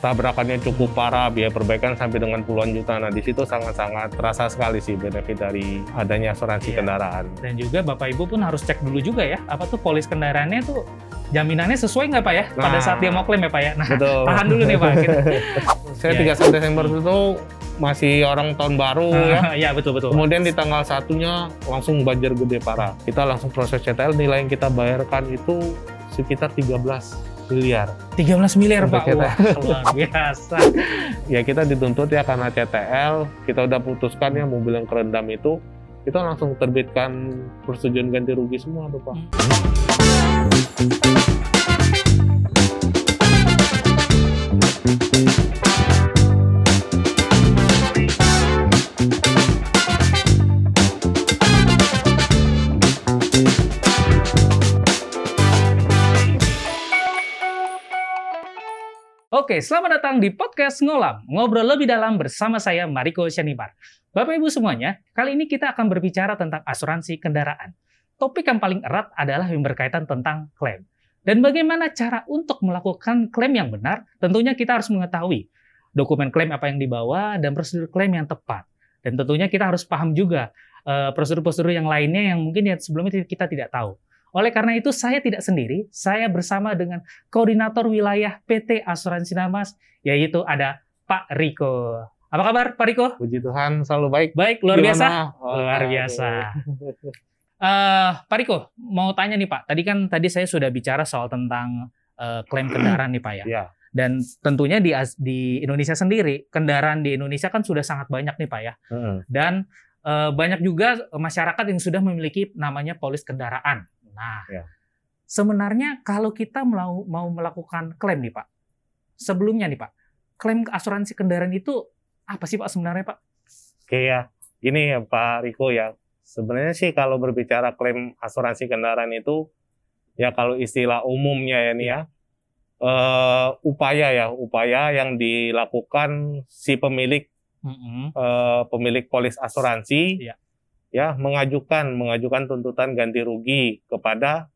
tabrakannya cukup parah, biaya perbaikan sampai dengan puluhan juta. Nah, di situ sangat-sangat terasa sekali sih benefit dari adanya asuransi Iya. kendaraan. Dan juga Bapak Ibu pun harus cek dulu juga ya, apa tuh polis kendaraannya tuh jaminannya sesuai nggak Pak ya? Pada Nah. saat dia mau klaim ya Pak ya. Nah, Betul. tahan dulu nih Pak. Kita, Saya Iya, 31 Desember itu masih orang tahun baru ya. Iya betul betul. Kemudian di tanggal satunya langsung banjir gede parah. Kita langsung proses CTL, nilai yang kita bayarkan itu sekitar 13 miliar. 13 miliar Untuk Pak. kita. Wah, luar biasa. Ya kita dituntut ya karena CTL, kita udah putuskan ya mobil yang kerendam itu, kita langsung terbitkan persetujuan ganti rugi semua tuh Pak. Oke, selamat datang di podcast Ngolam. Ngobrol lebih dalam bersama saya Mariko Syanipar. Bapak Ibu semuanya, kali ini kita akan berbicara tentang asuransi kendaraan. Topik yang paling erat adalah yang berkaitan tentang klaim. Dan bagaimana cara untuk melakukan klaim yang benar? Tentunya kita harus mengetahui dokumen klaim apa yang dibawa dan prosedur klaim yang tepat. Dan tentunya kita harus paham juga eh, prosedur-prosedur yang lainnya yang mungkin sebelumnya kita tidak tahu. Oleh karena itu saya tidak sendiri, saya bersama dengan koordinator wilayah PT Asuransi Namas, yaitu ada Pak Riko. Apa kabar Pak Riko? Puji Tuhan selalu baik. Baik, luar biasa. Gimana? Oh, Luar biasa. Eh, Pak Riko, mau tanya nih Pak. Tadi kan tadi saya sudah bicara soal tentang eh, klaim kendaraan nih Pak ya. Iya. Dan tentunya di di Indonesia sendiri, kendaraan di Indonesia kan sudah sangat banyak nih Pak ya. Heeh. Dan eh, banyak juga masyarakat yang sudah memiliki namanya polis kendaraan. Nah, Ya. sebenarnya kalau kita mau mau melakukan klaim nih Pak, sebelumnya nih Pak, klaim asuransi kendaraan itu apa sih Pak sebenarnya Pak? Oke ya, gini ya Pak Riko ya. Sebenarnya sih kalau berbicara klaim asuransi kendaraan itu, ya kalau istilah umumnya ya nih ya, eh, upaya ya, upaya yang dilakukan si pemilik Mm-mm. eh, pemilik polis asuransi, Iya. Ya mengajukan mengajukan tuntutan ganti rugi kepada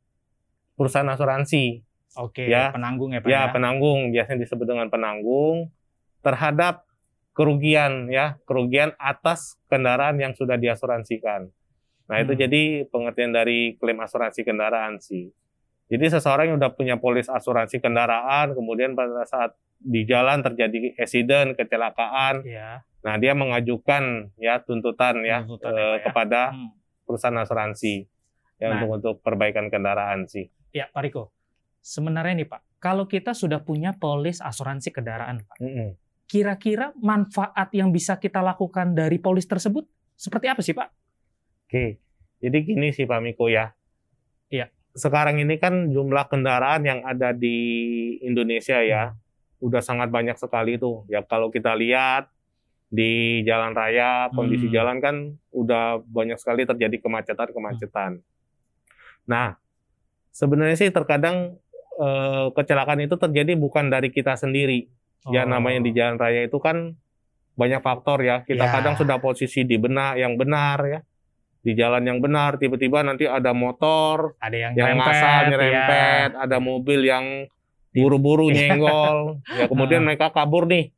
perusahaan asuransi. Oke, Ya. penanggung ya Pak ya ya. penanggung biasanya disebut dengan penanggung terhadap kerugian ya kerugian atas kendaraan yang sudah diasuransikan. Nah itu Hmm. jadi pengertian dari klaim asuransi kendaraan sih. Jadi seseorang yang udah punya polis asuransi kendaraan kemudian pada saat di jalan terjadi accident kecelakaan, Iya. Nah dia mengajukan ya tuntutan ya Tuntutan eh, ya. kepada Hmm. perusahaan asuransi ya Nah. untuk untuk perbaikan kendaraan sih. Ya, Pak Riko. Sebenarnya nih Pak, kalau kita sudah punya polis asuransi kendaraan, Pak, Mm-mm. kira-kira manfaat yang bisa kita lakukan dari polis tersebut seperti apa sih Pak? Oke, jadi gini sih Pak Miko ya. Iya. Sekarang ini kan jumlah kendaraan yang ada di Indonesia ya, udah sangat banyak sekali tuh. Ya kalau kita lihat di jalan raya, kondisi Hmm. jalan kan udah banyak sekali terjadi kemacetan-kemacetan. Nah, sebenarnya sih terkadang eh, kecelakaan itu terjadi bukan dari kita sendiri. Ya Oh. namanya di jalan raya itu kan banyak faktor ya. Kita Ya. kadang sudah posisi di benar yang benar ya. Di jalan yang benar tiba-tiba nanti ada motor ada yang, yang nyerempet, ngasal ya. nyerempet, ada mobil yang buru-buru Iya. nyenggol. ya kemudian mereka kabur nih.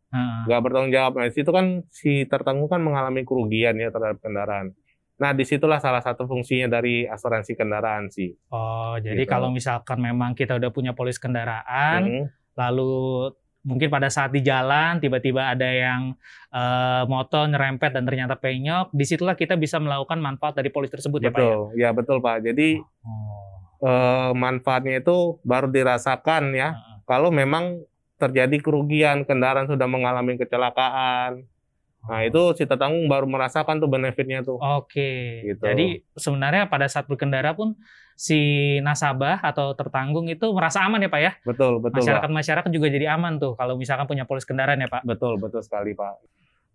Nggak bertanggung jawab. Nah, di situ kan si tertanggung kan mengalami kerugian ya terhadap kendaraan. Nah, di situlah salah satu fungsinya dari asuransi kendaraan sih. Oh, jadi Gitu. kalau misalkan memang kita udah punya polis kendaraan, Hmm. lalu mungkin pada saat di jalan tiba-tiba ada yang eh, motor nyerempet dan ternyata penyok, di situlah kita bisa melakukan manfaat dari polis tersebut ya Pak ya? Betul, ya betul Pak. Jadi Oh. eh, manfaatnya itu baru dirasakan ya Heeh. kalau memang terjadi kerugian kendaraan sudah mengalami kecelakaan. Nah itu si tertanggung baru merasakan tuh benefitnya tuh. Oke, Gitu. jadi sebenarnya pada saat berkendara pun si nasabah atau tertanggung itu merasa aman ya Pak ya? Betul betul Pak. Masyarakat-masyarakat juga jadi aman tuh kalau misalkan punya polis kendaraan ya Pak? Betul betul sekali Pak.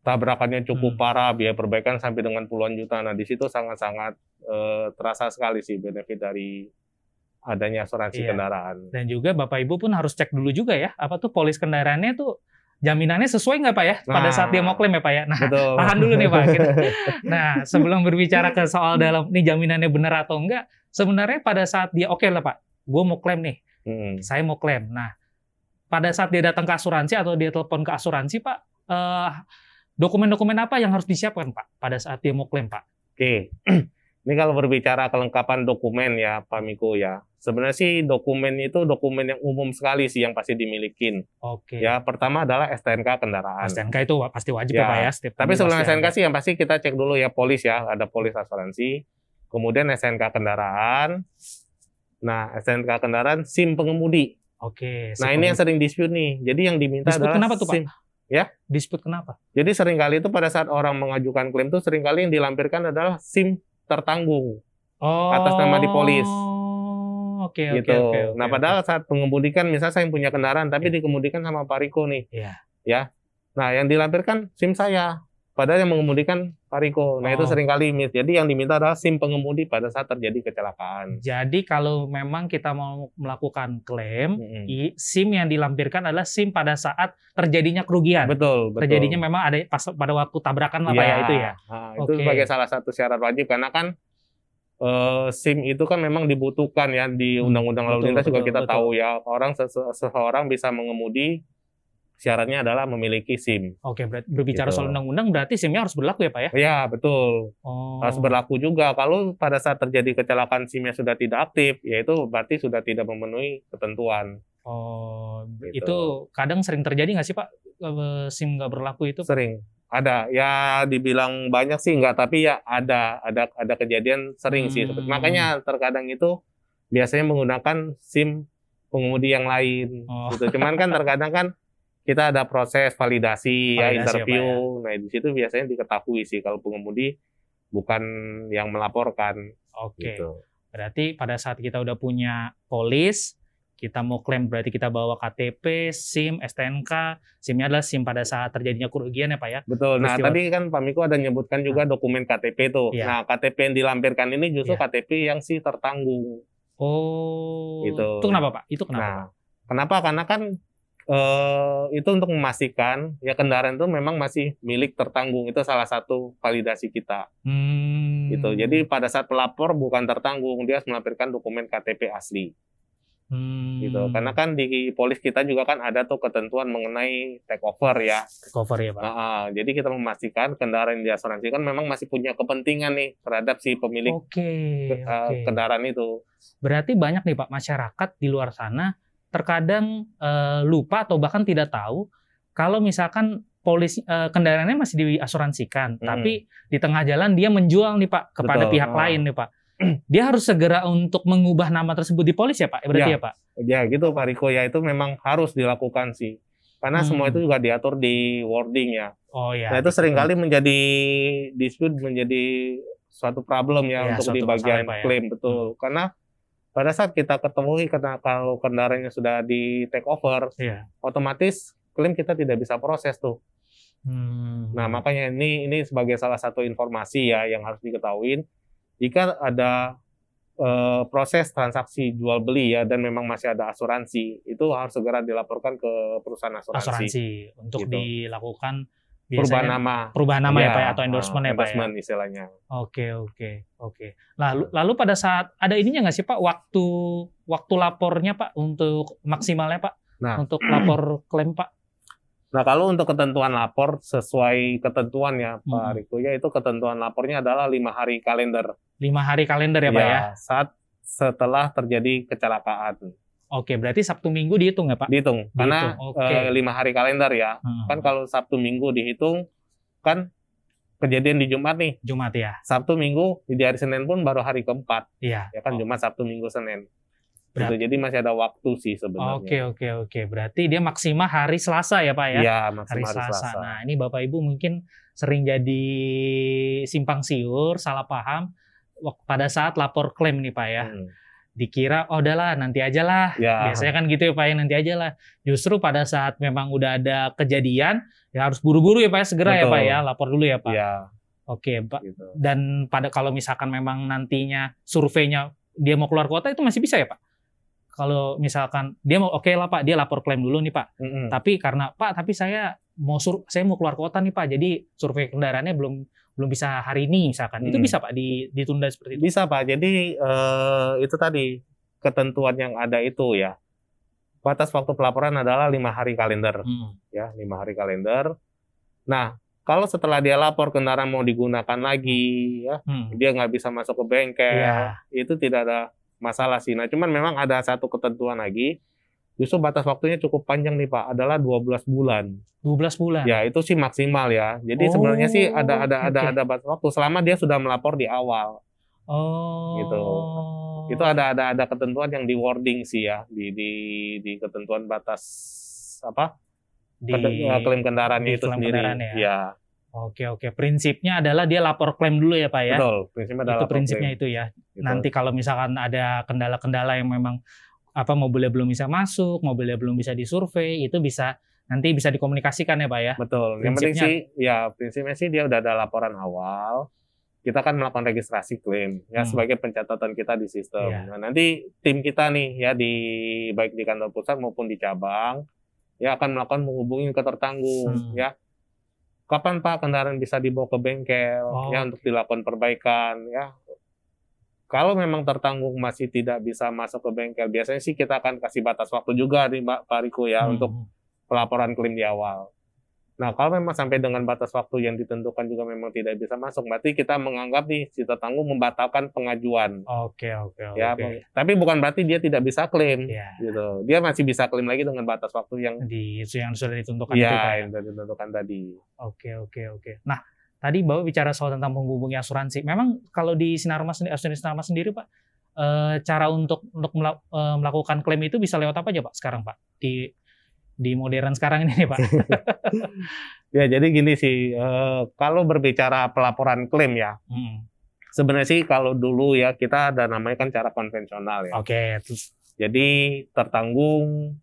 Tabrakannya cukup Hmm. parah, biaya perbaikan sampai dengan puluhan juta. Nah di situ sangat-sangat eh, terasa sekali sih benefit dari adanya asuransi Iya. kendaraan. Dan juga Bapak Ibu pun harus cek dulu juga ya, apa tuh polis kendaraannya tuh jaminannya sesuai nggak Pak ya? Pada Nah. saat dia mau klaim ya Pak ya? Nah, Betul. tahan dulu nih Pak. Kita- Nah, sebelum berbicara ke soal dalam nih jaminannya benar atau enggak, sebenarnya pada saat dia oke lah Pak, gue mau klaim nih, Hmm. saya mau klaim. Nah, pada saat dia datang ke asuransi atau dia telepon ke asuransi, Pak, eh, dokumen-dokumen apa yang harus disiapkan, Pak, pada saat dia mau klaim, Pak? Oke. Ini kalau berbicara kelengkapan dokumen ya, Pak Miko ya. Sebenarnya sih dokumen itu dokumen yang umum sekali sih yang pasti dimilikin. Oke. Ya, pertama adalah STNK kendaraan. STNK itu pasti wajib Ya, ya, Pak ya. Setiap Tapi sebelum STNK ada. sih yang pasti kita cek dulu ya polis ya, ada polis asuransi. Kemudian STNK kendaraan. Nah, STNK kendaraan SIM pengemudi. Oke. Nah, ini yang sering dispute nih. Jadi yang diminta Dispute adalah kenapa tuh, Pak? SIM. dispute kenapa? Jadi sering kali itu pada saat orang mengajukan klaim itu sering kali yang dilampirkan adalah SIM tertanggung Oh. Atas nama di polis. Oke, oke, gitu. oke, nah, padahal saat pengemudikan misalnya saya yang punya kendaraan tapi dikemudikan sama Pak Riko nih. Iya. Ya. Nah, yang dilampirkan SIM saya. Padahal yang mengemudikan Pak Riko. Nah, itu Oh. sering kali miss. Jadi yang diminta adalah SIM pengemudi pada saat terjadi kecelakaan. Jadi kalau memang kita mau melakukan klaim, Mm-mm. i- SIM yang dilampirkan adalah SIM pada saat terjadinya kerugian. Betul, betul. Terjadinya memang ada pas pada waktu tabrakan lah Pak ya itu ya. Nah, itu Oke. sebagai salah satu syarat wajib karena kan eh, SIM itu kan memang dibutuhkan ya di Hmm, Undang-Undang Lalu Lintas juga betul, kita betul. tahu ya orang sese- seseorang bisa mengemudi syaratnya adalah memiliki SIM. Oke, berarti berbicara Gitu. soal undang-undang berarti SIM-nya harus berlaku ya Pak ya? Ya betul Oh. harus berlaku juga. Kalau pada saat terjadi kecelakaan SIM-nya sudah tidak aktif, yaitu berarti sudah tidak memenuhi ketentuan. Oh, Gitu. itu kadang sering terjadi nggak sih Pak eh, SIM nggak berlaku itu? Sering ada ya dibilang banyak sih enggak tapi ya ada ada ada kejadian sering sih Hmm. makanya terkadang itu biasanya menggunakan SIM pengemudi yang lain Oh. gitu cuman kan terkadang kan kita ada proses validasi, ya Validasi, interview ya, nah di situ biasanya diketahui sih kalau pengemudi bukan yang melaporkan Oke. gitu Berarti pada saat kita udah punya polis, kita mau klaim berarti kita bawa KTP, SIM, STNK. SIM-nya adalah SIM pada saat terjadinya kerugian ya Pak ya? betul nah Peristiwa. tadi kan Pak Miko ada nyebutkan juga dokumen KTP tuh Iya. nah KTP yang dilampirkan ini justru Iya. KTP yang si tertanggung Oh, Gitu. itu kenapa Pak? Itu kenapa? Nah, Pak? kenapa? Karena kan eh, itu untuk memastikan ya kendaraan itu memang masih milik tertanggung. Itu salah satu validasi kita. Hmm. Gitu. Jadi pada saat pelapor bukan tertanggung, dia harus melampirkan dokumen KTP asli. Hmm. Gitu. Karena kan di polis kita juga kan ada tuh ketentuan mengenai take over ya. cover ya Pak. Nah, ah, jadi kita memastikan kendaraan yang diasuransikan memang masih punya kepentingan nih terhadap si pemilik Oke, ke- eh, oke. kendaraan itu. Berarti banyak nih Pak masyarakat di luar sana terkadang eh, lupa atau bahkan tidak tahu kalau misalkan polis eh, kendaraannya masih diasuransikan, Hmm. tapi di tengah jalan dia menjual nih Pak kepada Betul, pihak oh. lain nih Pak. Dia harus segera untuk mengubah nama tersebut di polis ya Pak? Berarti Ya. ya, Pak? Ya gitu Pak Riko ya itu memang harus dilakukan sih. Karena Hmm. semua itu juga diatur di wording ya. Oh ya. nah itu sering kali menjadi dispute menjadi suatu problem ya, Ya, untuk di masalah bagian ya. klaim betul. Karena pada saat kita ketemui karena kalau kendaraannya sudah di take over, Iya. otomatis klaim kita tidak bisa proses tuh. Hmm. Nah makanya ini ini sebagai salah satu informasi ya yang harus diketahui. Jika ada eh, proses transaksi jual beli ya dan memang masih ada asuransi, itu harus segera dilaporkan ke perusahaan asuransi. asuransi untuk Gitu. dilakukan Perubahan nama. perubahan nama ya, Pak ya, atau ah, endorsement ya Pak ya. endorsement istilahnya. Oke oke oke. Lalu lalu pada saat ada ininya nggak sih Pak waktu waktu lapornya Pak untuk maksimalnya Pak Nah. untuk lapor klaim Pak? Nah kalau untuk ketentuan lapor sesuai ketentuan ya Pak Hmm. Riko ya itu ketentuan lapornya adalah lima hari kalender. Lima hari kalender ya Pak ya. Saat setelah terjadi kecelakaan Oke berarti Sabtu Minggu dihitung ya Pak? dihitung karena Dihitung, oke. eh, lima hari kalender ya. Hmm. Kan kalau Sabtu Minggu dihitung kan kejadian di Jumat nih. Jumat ya. Sabtu Minggu di hari Senin pun baru hari keempat Iya. ya kan Oh. Jumat Sabtu Minggu Senin. Berat- Gitu, jadi masih ada waktu sih sebenarnya. Oke oke oke. Berarti dia maksimal hari Selasa ya Pak ya? Iya hari maksimal hari Selasa. Selasa. Nah, ini Bapak Ibu mungkin sering jadi simpang siur, salah paham pada saat lapor klaim nih Pak ya. Hmm. Dikira oh udahlah nanti aja lah. Ya. Biasanya kan gitu ya Pak ya nanti aja lah. Justru pada saat memang udah ada kejadian ya harus buru-buru ya Pak ya segera ya Betul. Pak ya lapor dulu ya Pak. Iya, Oke Pak. gitu. Dan pada kalau misalkan memang nantinya surveinya dia mau keluar kota itu masih bisa ya Pak? Kalau misalkan dia mau oke lah Pak dia lapor klaim dulu nih Pak. Mm-mm. Tapi karena Pak, tapi saya mau sur saya mau keluar kota nih Pak, jadi survei kendaraannya belum belum bisa hari ini misalkan. Itu Hmm. bisa Pak di, ditunda seperti itu. Bisa Pak. Jadi eh, itu tadi ketentuan yang ada itu ya. batas waktu pelaporan adalah lima hari kalender, Hmm. ya lima hari kalender. Nah, kalau setelah dia lapor kendaraan mau digunakan lagi, ya Hmm. dia nggak bisa masuk ke bengkel, Iya. itu tidak ada masalah sih. Nah, cuman memang ada satu ketentuan lagi, justru batas waktunya cukup panjang nih Pak, adalah 12 bulan. 12 bulan. Ya, itu sih maksimal ya. Jadi Oh, sebenarnya sih ada ada ada oke. ada batas waktu selama dia sudah melapor di awal. Oh. Gitu. Itu ada ada ada ketentuan yang di wording sih ya, di di di ketentuan batas apa? di eh, klaim kendaraannya di itu klaim sendiri. kendaraan ya? Ya, Oke oke. Prinsipnya adalah dia lapor klaim dulu ya Pak ya. betul. Prinsipnya adalah itu prinsipnya klaim. itu ya. Gitu. Nanti kalau misalkan ada kendala-kendala yang memang apa mobilnya belum bisa masuk, mobilnya belum bisa disurvei, itu bisa nanti bisa dikomunikasikan ya Pak ya. Betul. Yang penting Prinsipnya. sih, ya prinsipnya sih dia udah ada laporan awal. Kita kan melakukan registrasi klaim ya Hmm. sebagai pencatatan kita di sistem. Iya. Nah, nanti tim kita nih ya di baik di kantor pusat maupun di cabang ya akan melakukan menghubungi ke tertanggung Hmm. ya. Kapan Pak kendaraan bisa dibawa ke bengkel Oh, ya untuk dilakukan perbaikan ya. Kalau memang tertanggung masih tidak bisa masuk ke bengkel, biasanya sih kita akan kasih batas waktu juga nih Mbak Pak Riko ya Hmm. untuk pelaporan klaim di awal. Nah, kalau memang sampai dengan batas waktu yang ditentukan juga memang tidak bisa masuk, berarti kita menganggap nih si tertanggung membatalkan pengajuan. Oke oke oke. Ya, tapi bukan berarti dia tidak bisa klaim, Ya. gitu. Dia masih bisa klaim lagi dengan batas waktu yang Di itu yang sudah ditentukan itu ya ya. yang sudah ditentukan tadi. Oke oke oke. Nah tadi Bapak bicara soal tentang menghubungi asuransi. Memang kalau di Sinarmas sendiri, asuransi Sinarmas sendiri Pak, eh, cara untuk untuk eh, melakukan klaim itu bisa lewat apa aja Pak sekarang Pak di di modern sekarang ini nih, Pak? Ya, jadi gini sih, eh, kalau berbicara pelaporan klaim ya, Hmm. sebenarnya sih kalau dulu ya kita ada namanya kan cara konvensional ya. Oke, terus Jadi tertanggung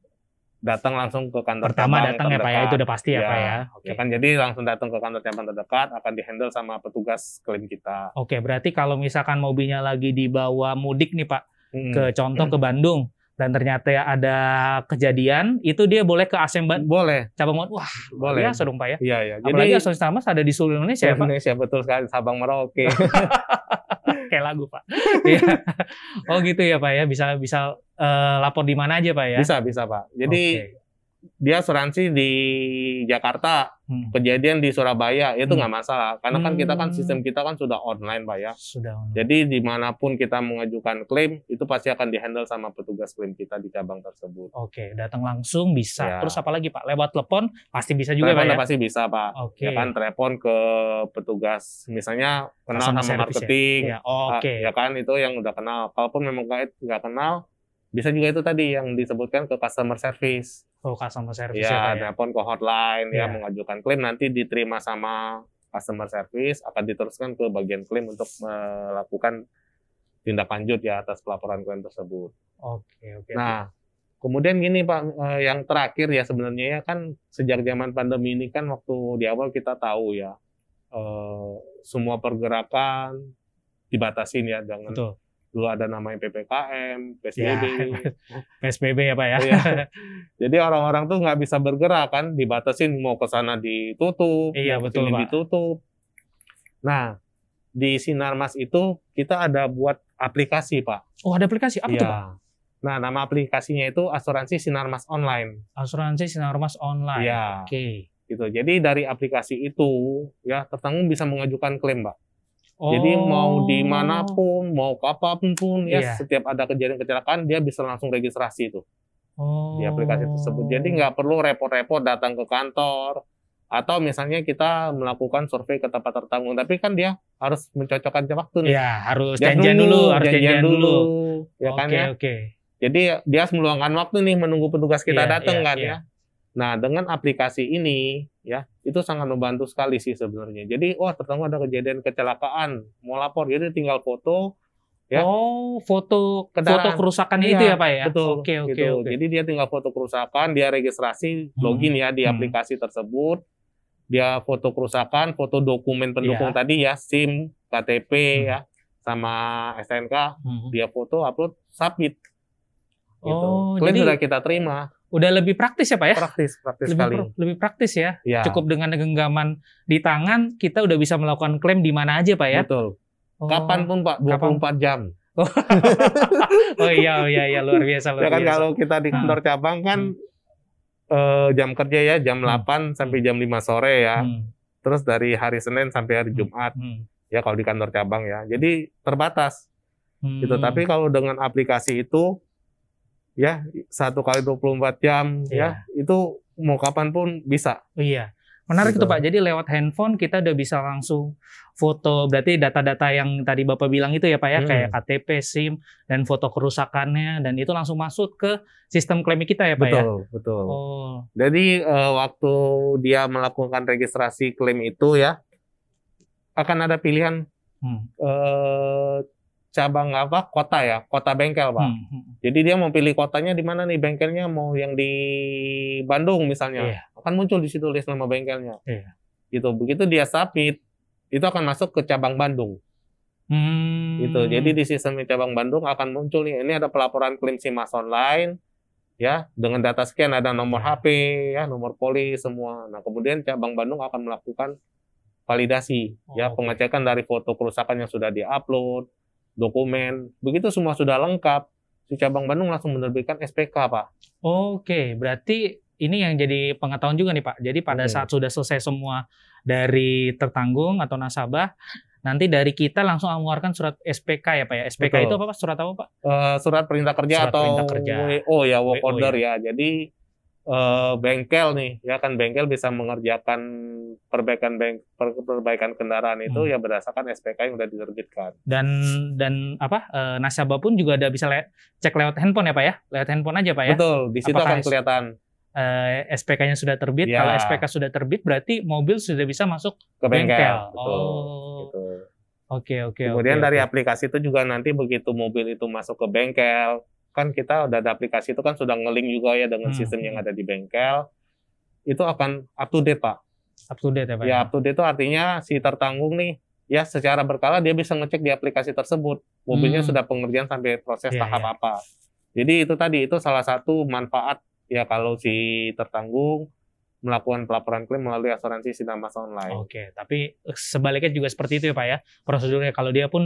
datang langsung ke kantor pertama cabang datang ya Pak ya, itu udah pasti ya, Ya, Pak ya. Oke. Ya kan jadi langsung datang ke kantor cabang terdekat akan dihandle sama petugas klaim kita. Oke, berarti kalau misalkan mobilnya lagi dibawa mudik nih Pak, Hmm. ke contoh ke Bandung dan ternyata ya ada kejadian, itu dia boleh ke Asemban boleh, cabang Wah, boleh. biasa dong Pak ya. Iya ya. Apalagi Jadi asuransi Sinarmas ada di seluruh Indonesia ya Pak. Indonesia betul sekali Sabang Merauke. kayak lagu pak. Iya. oh gitu ya pak ya bisa bisa eh, lapor di mana aja pak ya? bisa bisa Pak. Jadi Oke. dia asuransi di Jakarta, Hmm, kejadian di Surabaya itu Hmm. nggak masalah karena kan kita kan Hmm. sistem kita kan sudah online Pak ya. sudah. Jadi di mana pun kita mengajukan klaim itu pasti akan dihandle sama petugas klaim kita di cabang tersebut. Oke datang langsung bisa. Ya. Terus apa lagi pak? Lewat telepon pasti bisa juga Telepon pak ya? pasti bisa Pak. Oke. Ya kan telepon ke petugas misalnya kenal Customer sama ya? marketing, Ya, ah, Oke. ya kan itu yang udah kenal. Kalaupun memang nggak kenal, bisa juga itu tadi yang disebutkan ke customer service. Oh customer service ya, Ya, pak ya? telepon ke hotline Ya. ya mengajukan klaim nanti diterima sama customer service akan diteruskan ke bagian klaim untuk melakukan tindak lanjut ya atas pelaporan klaim tersebut. Oke oke. Nah, kemudian gini Pak, eh, yang terakhir ya sebenarnya ya kan sejak zaman pandemi ini kan waktu di awal kita tahu ya eh, semua pergerakan dibatasin ya dengan Betul. Dulu ada namanya PPKM, PSBB. Ya, PSBB ya pak ya? Iya. Jadi orang-orang tuh nggak bisa bergerak kan, dibatasin mau ke sana ditutup, Iya, betul, sini Pak. ditutup. Nah, di Sinarmas itu kita ada buat aplikasi Pak. oh ada aplikasi apa tuh pak? Nah, nama aplikasinya itu Asuransi Sinarmas Online. Asuransi Sinarmas online. Iya. Oke. Gitu. Jadi dari aplikasi itu ya tertanggung bisa mengajukan klaim, Pak. Oh. Jadi mau di mana pun, mau kapan pun pun ya Iya. setiap ada kejadian kecelakaan dia bisa langsung registrasi itu Oh. di aplikasi tersebut. Jadi nggak perlu repot-repot datang ke kantor atau misalnya kita melakukan survei ke tempat tertanggung, tapi kan dia harus mencocokkan waktu nih. Iya harus Dia janjian nunggu, dulu, harus janjian, dulu. ya kan Oke ya. oke. Jadi dia harus meluangkan waktu nih menunggu petugas kita Iya, datang iya, kan iya. ya. Nah, dengan aplikasi ini ya, itu sangat membantu sekali sih sebenarnya. Jadi, wah tertanggung ada kejadian kecelakaan, mau lapor, jadi tinggal foto Ya. Oh, foto Kendaraan. foto kerusakannya Iya, itu ya, Pak ya? Betul. Oke, oke, gitu. oke. Jadi dia tinggal foto kerusakan, dia registrasi, Hmm. login ya di Hmm. aplikasi tersebut. Dia foto kerusakan, foto dokumen pendukung Iya. tadi ya, SIM, KTP Hmm. ya, sama STNK, Mhm. dia foto, upload, submit. Gitu. Oh, Klaim jadi sudah kita terima. Udah lebih praktis ya, Pak ya? Praktis, praktis Lebih, sekali. lebih praktis ya. Ya, Cukup dengan genggaman di tangan, kita udah bisa melakukan klaim di mana aja, Pak ya? betul. Oh. Kapan pun Pak, 24 jam. oh iya, oh iya, iya luar biasa luar ya kan biasa. kalau kita di kantor cabang kan eh, jam kerja ya jam Hmm. 8 sampai jam 5 sore ya. Hmm, Terus dari hari Senin sampai hari Hmm. Jumat hmm, ya kalau di kantor cabang ya. Jadi terbatas hmm. gitu. Tapi kalau dengan aplikasi itu ya satu kali 24 jam ya itu mau kapan pun bisa. Iya. Menarik Gitu. itu Pak. Jadi lewat handphone kita udah bisa langsung foto. Berarti data-data yang tadi Bapak bilang itu ya Pak ya, Hmm. kayak KTP, SIM, dan foto kerusakannya, dan itu langsung masuk ke sistem klaim kita ya Pak ya. betul, betul. Oh, Jadi eh, waktu dia melakukan registrasi klaim itu ya akan ada pilihan hmm. eh, cabang apa kota ya kota bengkel pak. Hmm, hmm. Jadi dia mau pilih kotanya di mana nih bengkelnya mau yang di Bandung misalnya Iya. akan muncul di situ list nama bengkelnya. Iya. Gitu begitu dia submit itu akan masuk ke cabang Bandung. Hmm. Gitu. Jadi di sistem cabang Bandung akan muncul nih ini ada pelaporan klaim SIMAS online ya dengan data sekian ada nomor Iya. HP ya nomor polis semua. Nah kemudian cabang Bandung akan melakukan validasi ya Oh, oke. pengecekan dari foto kerusakan yang sudah diupload, dokumen, begitu semua sudah lengkap, si cabang Bandung langsung menerbitkan SPK pak. Oke, berarti ini yang jadi pengetahuan juga nih Pak. Jadi pada Hmm. saat sudah selesai semua dari tertanggung atau nasabah, nanti dari kita langsung mengeluarkan surat SPK ya Pak ya. SPK Betul. itu apa Pak? Surat apa Pak? Eh, surat perintah kerja Surat atau perintah kerja. WO ya work WO order ya. Jadi eh, bengkel nih ya kan bengkel bisa mengerjakan perbaikan per- perbaikan kendaraan itu Hmm. ya berdasarkan SPK yang sudah diterbitkan. Dan dan apa? eh, nasabah pun juga ada bisa le- cek lewat handphone ya Pak ya. Lewat handphone aja Pak ya. Betul, di situ Apakah akan kelihatan Eh, SPK-nya sudah terbit. Ya. Kalau SPK sudah terbit berarti mobil sudah bisa masuk ke bengkel. bengkel. Betul. Oh. Gitu. Oke, oke, Kemudian oke, dari oke. aplikasi itu juga nanti begitu mobil itu masuk ke bengkel, kan kita udah ada aplikasi itu kan sudah ngelink juga ya dengan Hmm. sistem yang ada di bengkel. Itu akan up to date, Pak. Up to date ya Pak. Ya, up to date itu artinya si tertanggung nih ya secara berkala dia bisa ngecek di aplikasi tersebut mobilnya Hmm. sudah pengerjaan sampai proses Iya, tahap iya. apa. Jadi itu tadi itu salah satu manfaat ya kalau si tertanggung melakukan pelaporan klaim melalui asuransi Sinamas online. Oke, tapi sebaliknya juga seperti itu ya Pak ya prosedurnya. Kalau dia pun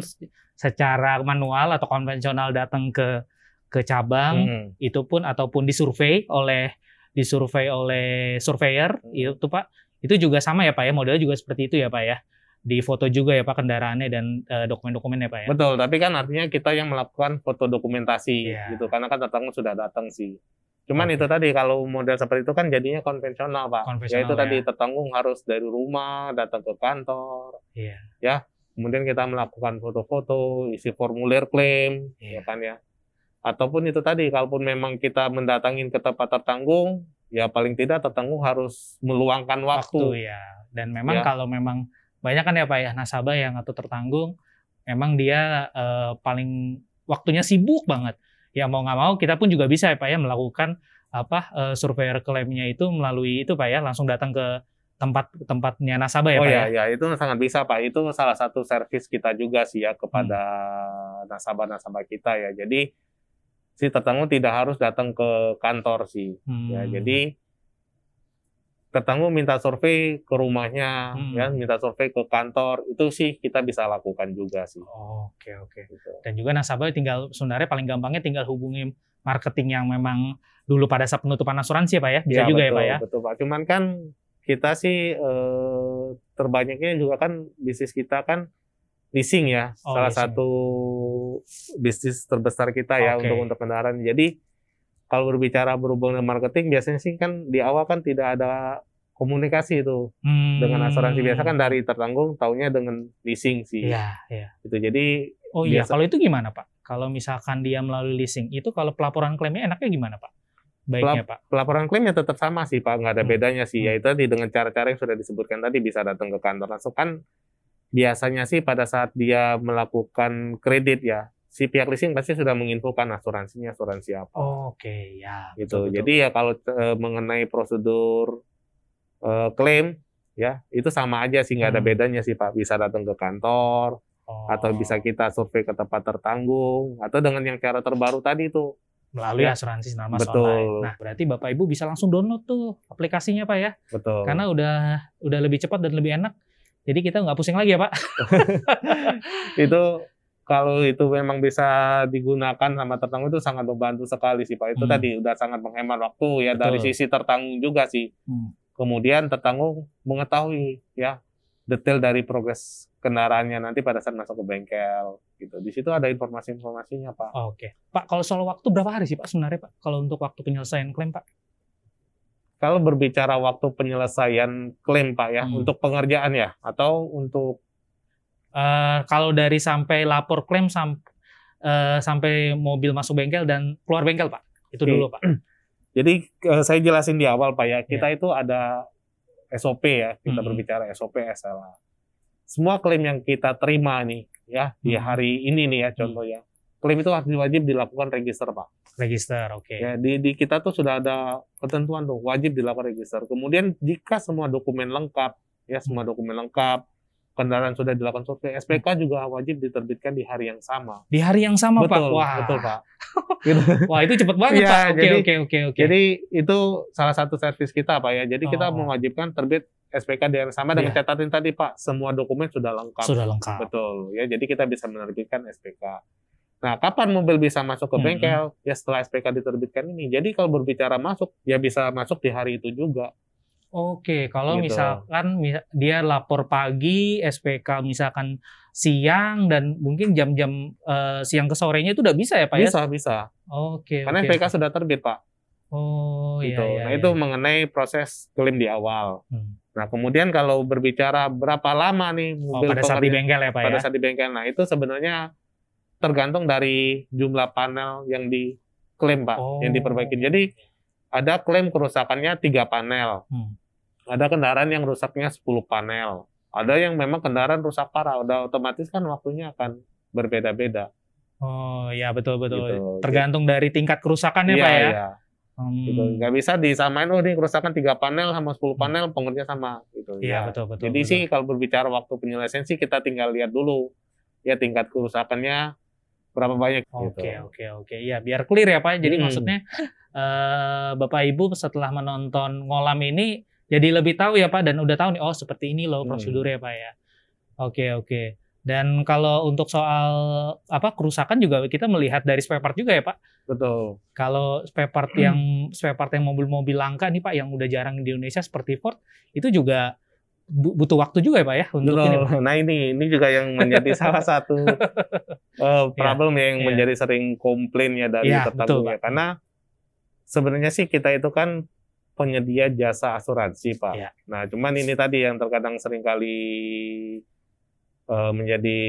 secara manual atau konvensional datang ke ke cabang, Hmm. itu pun ataupun disurvei oleh disurvei oleh surveyor Hmm. itu Pak, itu juga sama ya Pak ya modelnya juga seperti itu ya Pak ya. Di foto juga ya Pak kendaraannya dan eh, dokumen-dokumennya Pak ya. Betul, tapi kan artinya kita yang melakukan foto dokumentasi Iya. gitu karena kan tertanggung sudah datang sih. Cuman Oke. itu tadi kalau model seperti itu kan jadinya konvensional, Pak. Konvensional, ya itu tadi ya. tertanggung harus dari rumah datang ke kantor. Iya. Ya, kemudian kita melakukan foto-foto, isi formulir klaim, Iya. ya kan ya. Ataupun itu tadi kalaupun memang kita mendatangin ke tempat tertanggung, ya paling tidak tertanggung harus meluangkan waktu. Waktu ya. Dan memang Ya. kalau memang banyak kan ya Pak ya nasabah yang atau tertanggung memang dia eh, paling waktunya sibuk banget. Ya mau nggak mau kita pun juga bisa ya Pak ya melakukan apa eh, surveyor klaimnya itu melalui itu Pak ya langsung datang ke tempat tempatnya nasabah ya oh Pak ya, ya. ya itu sangat bisa Pak. Itu salah satu servis kita juga sih ya kepada Hmm. nasabah-nasabah kita ya. Jadi si tertanggung tidak harus datang ke kantor sih. Ya, Hmm. jadi tertanggung minta survei ke rumahnya, Hmm. ya, minta survei ke kantor, itu sih kita bisa lakukan juga sih. Oke oke. Gitu. Dan juga nasabah tinggal sebenarnya paling gampangnya tinggal hubungi marketing yang memang dulu pada saat penutupan asuransi ya Pak ya. Bisa Ya, juga betul, ya Pak ya. Betul Pak. Cuman kan kita sih eh, terbanyaknya juga kan bisnis kita kan leasing ya, Oh, salah leasing. satu bisnis terbesar kita ya untuk untuk kendaraan. Jadi kalau berbicara berhubungan dengan marketing biasanya sih kan di awal kan tidak ada komunikasi itu Hmm. dengan asuransi biasa kan dari tertanggung taunya dengan leasing sih. Iya, iya. Gitu. Jadi Oh iya, Biasa. kalau itu gimana Pak? Kalau misalkan dia melalui leasing, itu kalau pelaporan klaimnya enaknya gimana Pak? Baiknya Pak. pelaporan klaimnya tetap sama sih Pak, nggak ada Hmm. bedanya sih. Hmm. Yaitu tadi dengan cara-cara yang sudah disebutkan tadi bisa datang ke kantor langsung kan biasanya sih pada saat dia melakukan kredit ya, si pihak leasing pasti sudah menginfokan asuransinya asuransi apa. Oke, ya. gitu. betul, betul. Jadi ya kalau eh, mengenai prosedur eh, klaim ya itu sama aja sih nggak ada Hmm. bedanya sih Pak. Bisa datang ke kantor Oh, atau bisa kita survei ke tempat tertanggung atau dengan yang cara terbaru tadi tuh. melalui Ya. asuransi Sinar Mas Betul. online. Nah, berarti Bapak Ibu bisa langsung download tuh aplikasinya Pak ya. Betul. Karena udah udah lebih cepat dan lebih enak. Jadi kita nggak pusing lagi ya Pak. itu kalau itu memang bisa digunakan sama tertanggung itu sangat membantu sekali sih Pak. Itu Hmm. tadi udah sangat menghemat waktu ya dari Betul. sisi tertanggung juga sih. Hmm. Kemudian tertanggung mengetahui ya detail dari progres kendaraannya nanti pada saat masuk ke bengkel gitu. Di situ ada informasi-informasinya Pak. Oke. Pak, kalau soal waktu berapa hari sih Pak sebenarnya Pak? Kalau untuk waktu penyelesaian klaim Pak? Kalau berbicara waktu penyelesaian klaim Pak ya Hmm. untuk pengerjaan ya atau untuk Eh, kalau dari sampai lapor klaim sam- eh, sampai mobil masuk bengkel dan keluar bengkel Pak? Itu Oke. dulu Pak. Jadi eh, saya jelasin di awal Pak ya, kita itu ada SOP ya, kita Hmm. berbicara SOP SLA. Semua klaim yang kita terima nih ya di Hmm. hari ini nih ya contohnya. Klaim itu harus wajib dilakukan register Pak. Register, oke. Ya di, di kita tuh sudah ada ketentuan tuh wajib dilakukan register. Kemudian jika semua dokumen lengkap ya semua dokumen lengkap kendaraan sudah dilakukan survei SPK juga wajib diterbitkan di hari yang sama. Di hari yang sama Pak? betul, Wah, betul Pak. Gitu. Wah itu cepet banget Iya, Pak. Oke, oke, oke, oke. Jadi itu salah satu servis kita Pak ya. Jadi kita Oh. mewajibkan terbit SPK di hari yang sama dengan Iya. catatan tadi Pak, semua dokumen sudah lengkap. Sudah lengkap. Betul ya. Jadi kita bisa menerbitkan SPK. Nah, kapan mobil bisa masuk ke Mm-mm. bengkel? Ya setelah SPK diterbitkan ini. Jadi kalau berbicara masuk, ya bisa masuk di hari itu juga. Oke, kalau Gitu. misalkan misa- dia lapor pagi, SPK misalkan siang dan mungkin jam-jam eh, siang ke sorenya itu udah bisa ya Pak ya? Bisa, bisa. Oke, Karena oke. SPK sudah terbit Pak. Oh gitu. iya, iya. nah, iya. itu mengenai proses klaim di awal. Hmm. Nah, kemudian kalau berbicara berapa lama nih Oh, mobil pada saat di bengkel ya Pak pada ya? saat di bengkel. Nah, itu sebenarnya tergantung dari jumlah panel yang diklaim, Pak, Oh. yang diperbaiki. Jadi ada klaim kerusakannya tiga panel. Hmm. Ada kendaraan yang rusaknya 10 panel. Ada yang memang kendaraan rusak parah. Udah otomatis kan waktunya akan berbeda-beda. Oh iya betul betul. Gitu. Tergantung dari tingkat kerusakannya Iya, Pak ya. iya. Hmm. Gitu. Nggak bisa disamain, oh ini kerusakan tiga panel sama 10 panel, pengerja sama. Gitu. Iya Ya. betul betul. Jadi betul. sih kalau berbicara waktu penyelesaian sih kita tinggal lihat dulu ya tingkat kerusakannya berapa banyak Oke gitu. oke oke. Iya biar clear ya Pak. Jadi Hmm. maksudnya eh, Bapak Ibu setelah menonton ngolam ini jadi lebih tahu ya Pak dan udah tahu nih oh seperti ini loh Hmm. prosedurnya Pak ya. Oke oke. Dan kalau untuk soal apa kerusakan juga kita melihat dari spare part juga ya Pak. Betul. Kalau spare part yang spare part yang mobil-mobil langka nih Pak yang udah jarang di Indonesia seperti Ford itu juga butuh waktu juga ya Pak ya untuk Betul. ini. Pak? Nah ini ini juga yang menjadi salah satu eh, problem ya, yang iya. menjadi sering komplain ya dari tetangga betul, Pak. karena sebenarnya sih kita itu kan penyedia jasa asuransi pak. Iya. Nah cuman ini tadi yang terkadang sering kali eh, menjadi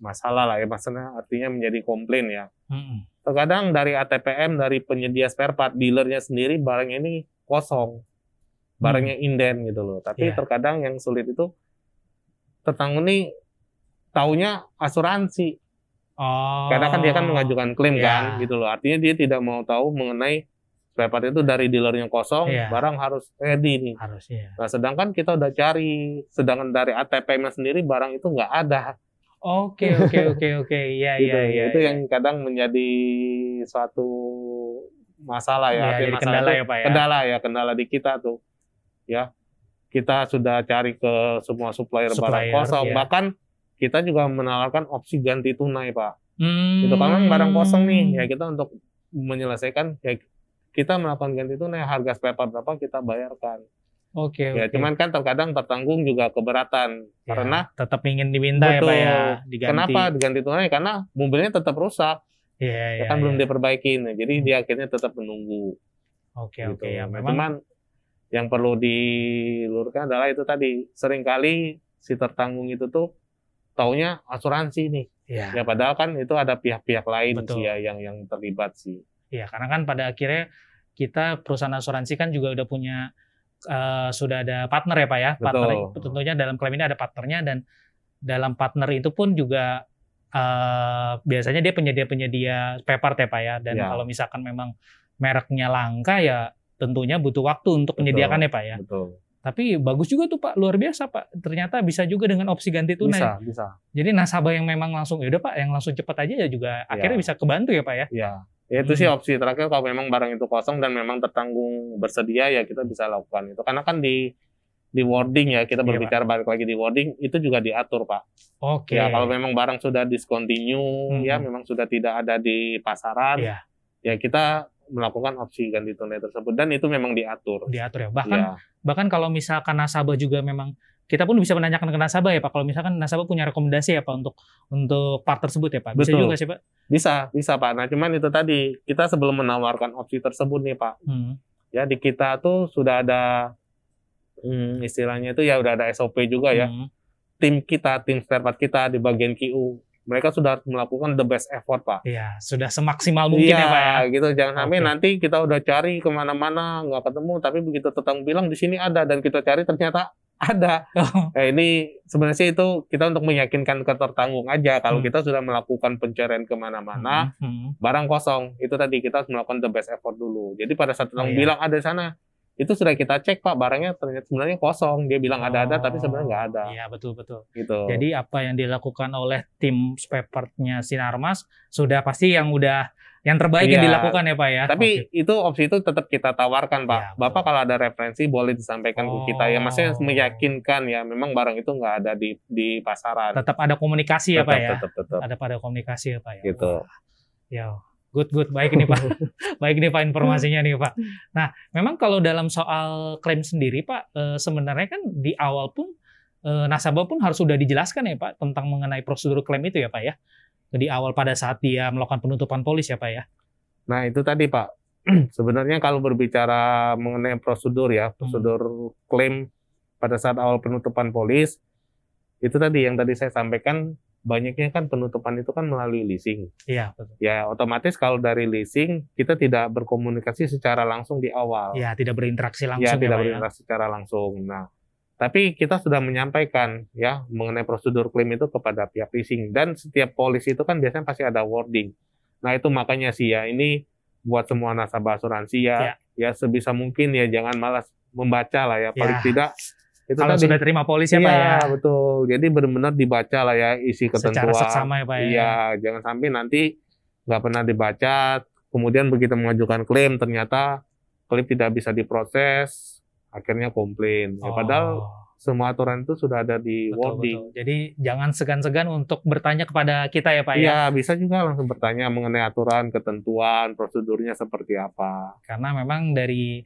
masalah lah ya maksudnya artinya menjadi komplain ya. Mm-mm. Terkadang dari ATPM dari penyedia spare part dealernya sendiri barangnya ini kosong, barangnya inden gitu loh. Tapi Iya. terkadang yang sulit itu tetangga ini taunya asuransi, Oh. karena kan dia kan mengajukan klaim Iya. kan gitu loh. Artinya dia tidak mau tahu mengenai spare part itu dari dealernya kosong, Iya. barang harus ready nih. harusnya. Nah sedangkan kita udah cari, sedangkan dari ATPM sendiri barang itu nggak ada. Oke oke oke oke iya gitu. iya iya. itu iya. yang kadang menjadi suatu masalah ya, Iya, Artinya jadi masalah kendala itu ya Pak ya. kendala ya kendala di kita tuh ya kita sudah cari ke semua supplier, barang Supplier, kosong ya. bahkan kita juga menawarkan opsi ganti tunai pak Hmm. itu kan barang kosong nih ya kita untuk menyelesaikan ya kita melakukan ganti tunai harga spare part berapa kita bayarkan Oke ya oke. cuman kan terkadang tertanggung juga keberatan Ya, karena tetap ingin diminta ya Pak ya diganti. kenapa diganti tunai karena mobilnya tetap rusak Iya iya. ya kan belum iya. diperbaikin Nah, jadi dia akhirnya tetap menunggu Oke gitu. oke ya Nah, memang. cuman yang perlu diluruskan adalah itu tadi sering kali si tertanggung itu tuh taunya asuransi nih Iya. ya padahal kan itu ada pihak-pihak lain Betul. sih ya yang yang terlibat sih Iya karena kan pada akhirnya kita perusahaan asuransi kan juga udah punya eh, sudah ada partner ya Pak ya. Partner Betul. tentunya dalam klaim ini ada partnernya dan dalam partner itu pun juga eh, biasanya dia penyedia-penyedia spare part ya Pak ya. Dan Ya. kalau misalkan memang mereknya langka ya tentunya butuh waktu untuk Betul. menyediakan ya Pak ya. betul Tapi bagus juga tuh Pak, luar biasa Pak. Ternyata bisa juga dengan opsi ganti tunai. bisa bisa Jadi nasabah yang memang langsung ya udah Pak, yang langsung cepat aja ya juga akhirnya bisa kebantu ya Pak ya. ya Ya, itu Hmm. sih opsi terakhir kalau memang barang itu kosong dan memang tertanggung bersedia ya kita bisa lakukan itu karena kan di di wording ya kita Iya, berbicara balik lagi di wording itu juga diatur pak. Oke. Ya kalau memang barang sudah discontinue Hmm. ya memang sudah tidak ada di pasaran Iya. ya kita melakukan opsi ganti tunai tersebut dan itu memang diatur. diatur ya. Bahkan Ya, bahkan kalau misalkan nasabah juga memang kita pun bisa menanyakan ke nasabah ya Pak. Kalau misalkan nasabah punya rekomendasi ya Pak untuk untuk part tersebut ya Pak. Bisa Betul. juga sih Pak. bisa bisa pak. Nah cuman itu tadi kita sebelum menawarkan opsi tersebut nih pak Hmm. ya di kita tuh sudah ada hmm, istilahnya itu ya udah ada SOP juga ya. Hmm. Tim kita tim spare part kita di bagian QU mereka sudah melakukan the best effort pak. Iya, sudah semaksimal mungkin Iya, ya Pak ya. gitu. Jangan sampai Oke. nanti kita udah cari ke mana-mana nggak ketemu, tapi begitu tetang bilang di sini ada dan kita cari ternyata ada. Oh, Eh, ini sebenarnya sih itu kita untuk meyakinkan ketertanggung aja. Kalau Hmm. kita sudah melakukan pencarian ke mana-mana, hmm, hmm. barang kosong, itu tadi kita harus melakukan the best effort dulu. Jadi pada saat Oh, tetang iya. bilang ada di sana, itu sudah kita cek pak, barangnya ternyata sebenarnya kosong. Dia bilang ada-ada, tapi sebenarnya nggak ada. Iya, betul betul. Gitu. Jadi apa yang dilakukan oleh tim spare part-nya Sinarmas sudah pasti yang udah yang terbaik yang Iya. dilakukan ya Pak ya. Tapi Oke. itu opsi itu tetap kita tawarkan, Pak. Betul. Bapak kalau ada referensi boleh disampaikan Oh. ke kita ya. Maksudnya meyakinkan ya, memang barang itu nggak ada di di pasaran. tetap ada komunikasi ya Pak ya. Tetap, tetap. Ada pada komunikasi ya Pak ya. Gitu. Wah, Ya, good good baik ini Pak. baik ini Pak informasinya nih Pak. Nah, memang kalau dalam soal klaim sendiri Pak, eh, sebenarnya kan di awal pun eh, nasabah pun harus sudah dijelaskan ya Pak tentang mengenai prosedur klaim itu ya Pak ya. Di awal pada saat dia melakukan penutupan polis ya Pak ya. Nah, itu tadi, Pak. Sebenarnya kalau berbicara mengenai prosedur ya, prosedur klaim pada saat awal penutupan polis, itu tadi yang tadi saya sampaikan banyaknya kan penutupan itu kan melalui leasing. Iya, betul. Ya, otomatis kalau dari leasing kita tidak berkomunikasi secara langsung di awal. Ya, tidak berinteraksi ya langsung ya, tidak ya. berinteraksi secara langsung. Nah, tapi kita sudah menyampaikan ya mengenai prosedur klaim itu kepada pihak leasing dan setiap polis itu kan biasanya pasti ada wording. Nah, itu makanya sih ya ini buat semua nasabah asuransi ya Ya. ya sebisa mungkin ya jangan malas membaca lah ya paling Ya. tidak itu Kalau tadi. sudah terima polis ya Pak ya. Iya, betul. Jadi benar-benar dibaca lah ya isi Secara ketentuan. seksama ya Pak ya. Iya, jangan sampai nanti nggak pernah dibaca, kemudian begitu mengajukan klaim ternyata klaim tidak bisa diproses, akhirnya komplain. Ya, padahal Oh. semua aturan itu sudah ada di Betul, wording. betul. Jadi jangan segan-segan untuk bertanya kepada kita ya Pak ya. Iya, bisa juga langsung bertanya mengenai aturan, ketentuan, prosedurnya seperti apa. Karena memang dari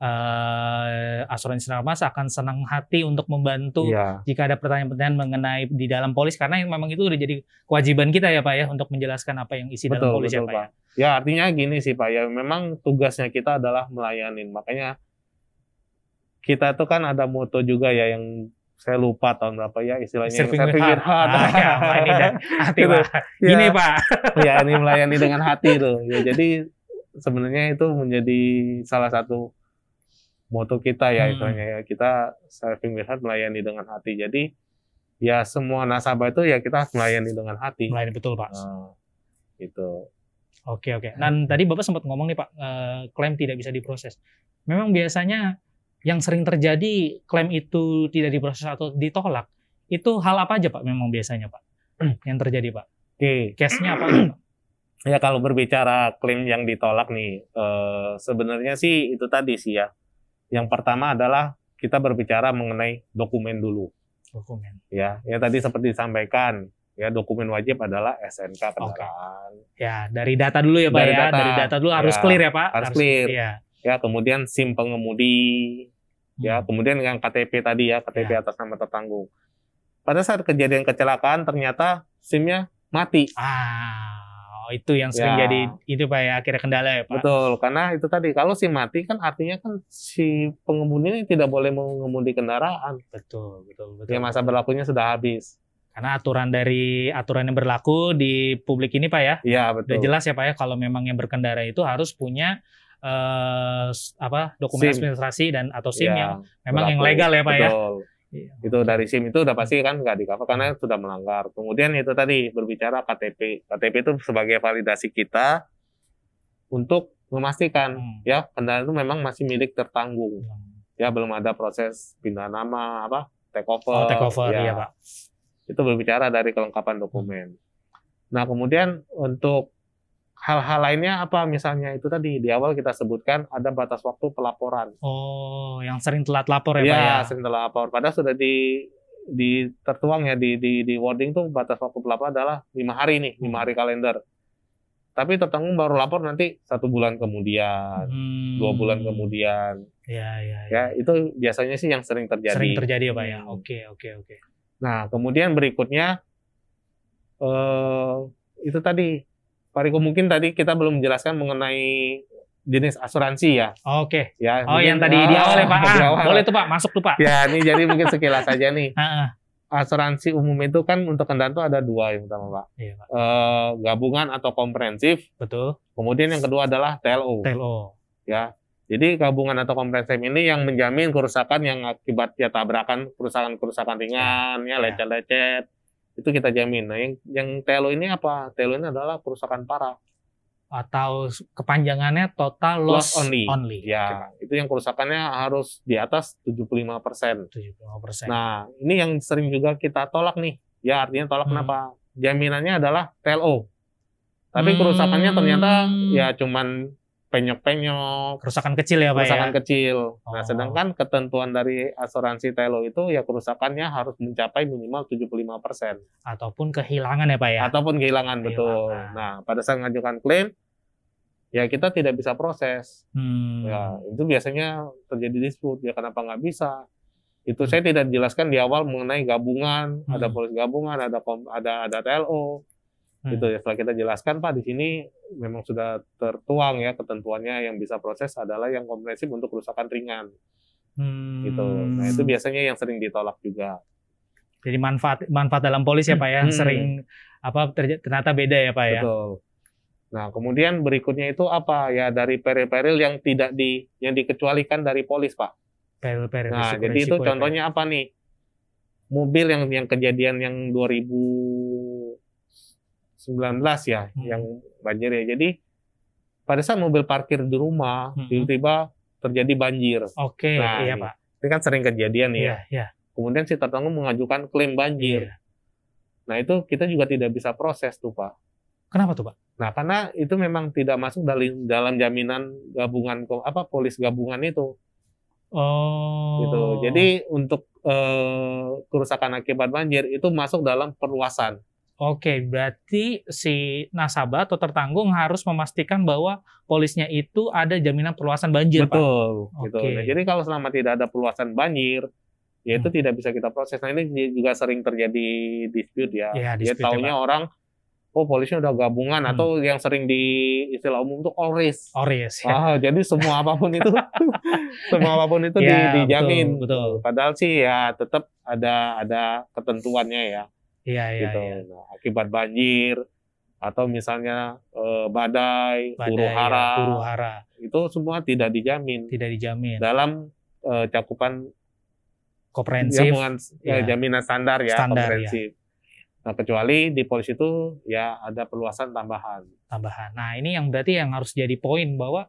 eh, asuransi Sinarmas akan senang hati untuk membantu Iya, jika ada pertanyaan-pertanyaan mengenai di dalam polis karena memang itu udah jadi kewajiban kita ya Pak ya untuk menjelaskan apa yang isi dalam betul, polis ya betul Pak. ya. Pak. Ya, artinya gini sih Pak, ya memang tugasnya kita adalah melayani. Makanya kita tuh kan ada moto juga ya yang saya lupa tahun berapa ya istilahnya Serving serving with heart. heart. Ah, ya, Pak, ini dan hati. Pak. Ya. Gini Pak. ya ini melayani dengan hati tuh ya jadi sebenarnya itu menjadi salah satu moto kita ya Hmm. istilahnya ya kita serving with heart melayani dengan hati jadi ya semua nasabah itu ya kita harus melayani dengan hati Melayani betul Pak. Nah, gitu Oke oke. Dan tadi Bapak sempat ngomong nih Pak, eh, klaim tidak bisa diproses. Memang biasanya yang sering terjadi klaim itu tidak diproses atau ditolak, itu hal apa aja Pak memang biasanya Pak? yang terjadi Pak? oke Case-nya apa aja, Pak? ya kalau berbicara klaim yang ditolak nih eh, sebenarnya sih itu tadi sih ya yang pertama adalah kita berbicara mengenai dokumen dulu Dokumen. ya ya tadi seperti disampaikan ya dokumen wajib adalah SNK kendaraan Ya, dari data dulu ya Pak Dari ya. data. Dari data dulu harus Ya, clear ya Pak. harus clear. Iya. ya kemudian SIM pengemudi ya Hmm. kemudian yang KTP tadi ya KTP Ya. atas nama tertanggung pada saat kejadian kecelakaan ternyata SIM-nya mati Ah, oh, itu yang sering Ya. jadi itu Pak ya akhirnya kendala ya Pak. betul karena itu tadi kalau SIM mati kan artinya kan si pengemudi ini tidak boleh mengemudi kendaraan Betul, betul, betul. ya masa berlakunya sudah habis Karena aturan dari aturan yang berlaku di publik ini Pak ya, iya betul jelas ya Pak ya kalau memang yang berkendara itu harus punya eh apa dokumen SIM. administrasi dan atau SIM Ya, yang memang yang berlaku. legal ya Pak ya. Iya. itu dari SIM itu udah pasti kan nggak di cover karena sudah melanggar. Kemudian itu tadi berbicara KTP. KTP itu sebagai validasi kita untuk memastikan Hmm. ya kendaraan itu memang masih milik tertanggung. Ya belum ada proses pindah nama apa take over. Oh, take over ya. iya Pak. Itu berbicara dari kelengkapan dokumen. Nah kemudian untuk hal-hal lainnya apa misalnya itu tadi di awal kita sebutkan ada batas waktu pelaporan. Oh, yang sering telat lapor ya, Pak ya, ya? sering telat lapor. Padahal sudah di di tertuang ya di di di wording tuh batas waktu pelaporan adalah lima hari nih, lima hari kalender. Tapi tertanggung baru lapor nanti satu bulan kemudian, Hmm. dua bulan kemudian. Ya, ya, ya. Ya itu biasanya sih yang sering terjadi. Sering terjadi ya, Pak ya? Hmm. Oke, oke, oke. Nah kemudian berikutnya eh itu tadi Pak Riko mungkin tadi kita belum menjelaskan mengenai jenis asuransi ya. Oke. Ya, Oh, mungkin- yang tadi di awal ya, Pak. Ah, awal. boleh tuh, Pak. Masuk tuh, Pak. Ya, ini jadi mungkin sekilas saja nih. Asuransi umum itu kan untuk kendaraan itu ada dua yang pertama, Pak. Iya, Pak. Eh, gabungan atau komprehensif. Betul. Kemudian yang kedua adalah TLO. TLO. Ya. Jadi gabungan atau komprehensif ini yang menjamin kerusakan yang akibat ya tabrakan, kerusakan-kerusakan ringan, ya Ya. Itu kita jamin. Nah, yang yang TLO ini apa? TLO ini adalah kerusakan parah. Atau kepanjangannya total loss, Loss only. Oke, Ya, itu yang kerusakannya harus di atas 75%. 75%. Nah, ini yang sering juga kita tolak nih. Ya, artinya tolak Hmm. kenapa? Jaminannya adalah TLO. Tapi Hmm. kerusakannya ternyata ya cuman penyok-penyok, kerusakan kecil ya, Pak kerusakan ya? kecil. Oh. Nah, sedangkan ketentuan dari asuransi TLO itu ya kerusakannya harus mencapai minimal 75% Ataupun kehilangan ya, Pak ya? ataupun kehilangan betul. Kehilangan. Nah, pada saat mengajukan klaim ya kita tidak bisa proses. Hmm. Ya, itu biasanya terjadi dispute. Ya kenapa nggak bisa? Itu Hmm. saya tidak jelaskan di awal mengenai gabungan, ada Hmm. polis gabungan, ada ada ada TLO. Hmm. Gitu ya. Setelah kita jelaskan Pak di sini memang sudah tertuang ya ketentuannya yang bisa proses adalah yang komprehensif untuk kerusakan ringan Hmm. gitu. Nah, itu biasanya yang sering ditolak juga. Jadi manfaat manfaat dalam polis ya, Pak ya? Hmm. Sering apa ternyata beda ya, Pak ya? Betul. Nah, kemudian berikutnya itu apa? Ya dari peril-peril yang tidak di yang dikecualikan dari polis, Pak. Peril-peril Nah, jadi itu ya, ya? contohnya apa nih? Mobil yang yang kejadian yang 2019 ya, Hmm. yang banjir ya. Jadi pada saat mobil parkir di rumah, Hmm. tiba-tiba terjadi banjir. Oke, Nah, iya, ini. Pak. Ini kan sering kejadian ya. Iya, iya. Kemudian si tertanggung mengajukan klaim banjir. Iya. Nah, itu kita juga tidak bisa proses tuh, Pak. Kenapa tuh, Pak? Nah, karena itu memang tidak masuk dalam dalam jaminan gabungan apa polis gabungan itu. Oh. gitu. Jadi untuk eh, kerusakan akibat banjir itu masuk dalam perluasan. Oke, berarti si nasabah atau tertanggung harus memastikan bahwa polisnya itu ada jaminan perluasan banjir, Pak. Betul, gitu. Nah, jadi kalau selama tidak ada perluasan banjir, ya itu Hmm. tidak bisa kita proses. Nah, ini juga sering terjadi dispute ya. Dia dispute ya, taunya orang oh polisinya udah gabungan Hmm. atau yang sering di istilah umum tuh Oris. Oris ya. Ah, jadi semua apa pun itu semua apa pun itu di- Ya, dijamin. betul, betul. Padahal sih ya tetap ada ada ketentuannya ya. Iya, iya, gitu. iya. Nah, akibat banjir atau misalnya eh, badai, Badai, huru hara, ya, huru hara itu semua tidak dijamin tidak dijamin. dalam eh, cakupan Komprehensif. eh, ya. jaminan standar ya Standar, komprehensif. Nah, kecuali di polisi itu ya ada perluasan tambahan. tambahan. Nah, ini yang berarti yang harus jadi poin bahwa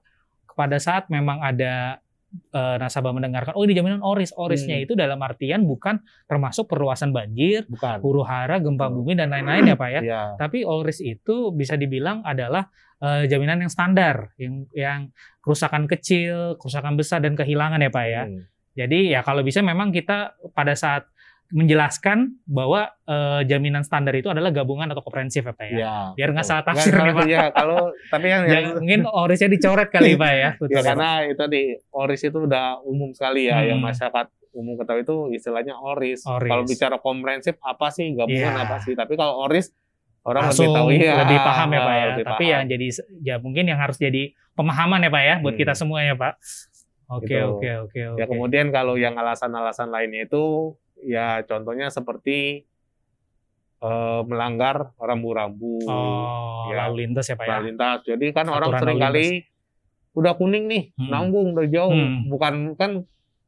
pada saat memang ada eh, nasabah mendengarkan, oh ini jaminan oris, orisnya Hmm. itu dalam artian bukan termasuk perluasan banjir, Bukan. huru hara, gempa bumi dan lain-lain ya Pak ya. Ya. Tapi oris itu bisa dibilang adalah eh, jaminan yang standar, yang yang kerusakan kecil, kerusakan besar dan kehilangan ya Pak ya. Hmm. Jadi ya kalau bisa memang kita pada saat menjelaskan bahwa eh, jaminan standar itu adalah gabungan atau komprehensif ya Pak ya. Ya, Biar nggak salah tafsir nih, Pak. Ya, kalau tapi yang, Ya, yang mungkin orisnya dicoret kali Pak ya. Betul, ya karena itu di oris itu udah umum sekali ya Hmm. yang masyarakat umum ketahui itu istilahnya oris. Oris. Kalau bicara komprehensif apa sih gabungan Iya. apa sih? Tapi kalau oris orang langsung lebih tahu ya, lebih paham ya Pak ya. Tapi paham. yang jadi ya mungkin yang harus jadi pemahaman ya Pak ya buat Hmm. kita semua ya Pak. Oke Gitu. oke oke oke. Ya kemudian kalau yang alasan-alasan lainnya itu ya contohnya seperti eh, melanggar rambu-rambu Oh, Ya. lalu lintas ya Pak ya. lalu lintas. Jadi kan Aturan orang sering kali udah kuning nih, Hmm. nanggung udah jauh, Hmm. bukan kan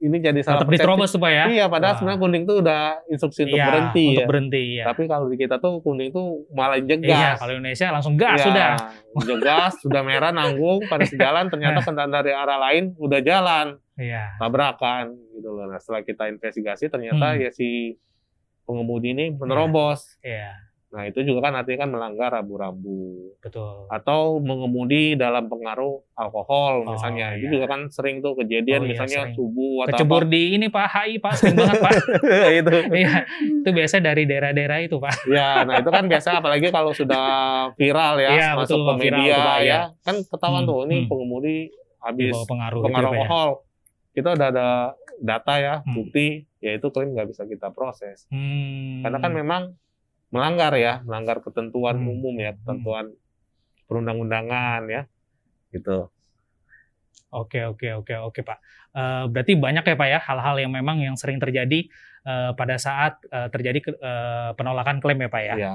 ini jadi salah Tetap diterobos tuh Pak ya. Iya, padahal Wah. sebenarnya kuning tuh udah instruksi untuk Iya, berhenti Untuk ya. berhenti ya. Tapi kalau di kita tuh kuning tuh malah Iya, jegas. kalau Indonesia langsung gas Iya, sudah. Jegas, sudah merah nanggung pada sejalan ternyata kendaraan dari arah lain udah jalan Iya. tabrakan gitu loh. Nah, setelah kita investigasi ternyata Hmm. ya si pengemudi ini menerobos. Iya. Nah itu juga kan artinya kan melanggar rambu-rambu Betul. atau mengemudi dalam pengaruh alkohol Oh, misalnya. Itu iya. juga kan sering tuh kejadian Oh, iya, misalnya sering. subuh atau Kecebur di ini Pak HI Pak sering banget Pak. apa. itu. Iya, itu biasa dari daerah-daerah itu Pak. Ya, nah itu kan biasa apalagi kalau sudah viral ya, Iya, masuk betul, ke viral, media betul, ya, iya. kan ketahuan Hmm, tuh ini hmm. pengemudi Di habis pengaruh, pengaruh itu, Pak, ya. alkohol. Kita udah ada data ya, Hmm. bukti, ya itu klaim nggak bisa kita proses. Hmm. Karena kan memang melanggar ya, melanggar ketentuan Hmm. umum ya, ketentuan perundang-undangan ya, gitu. Oke oke oke oke Pak. Eh, berarti banyak ya Pak ya hal-hal yang memang yang sering terjadi eh, pada saat eh, terjadi ke- eh, penolakan klaim ya Pak ya. Ya.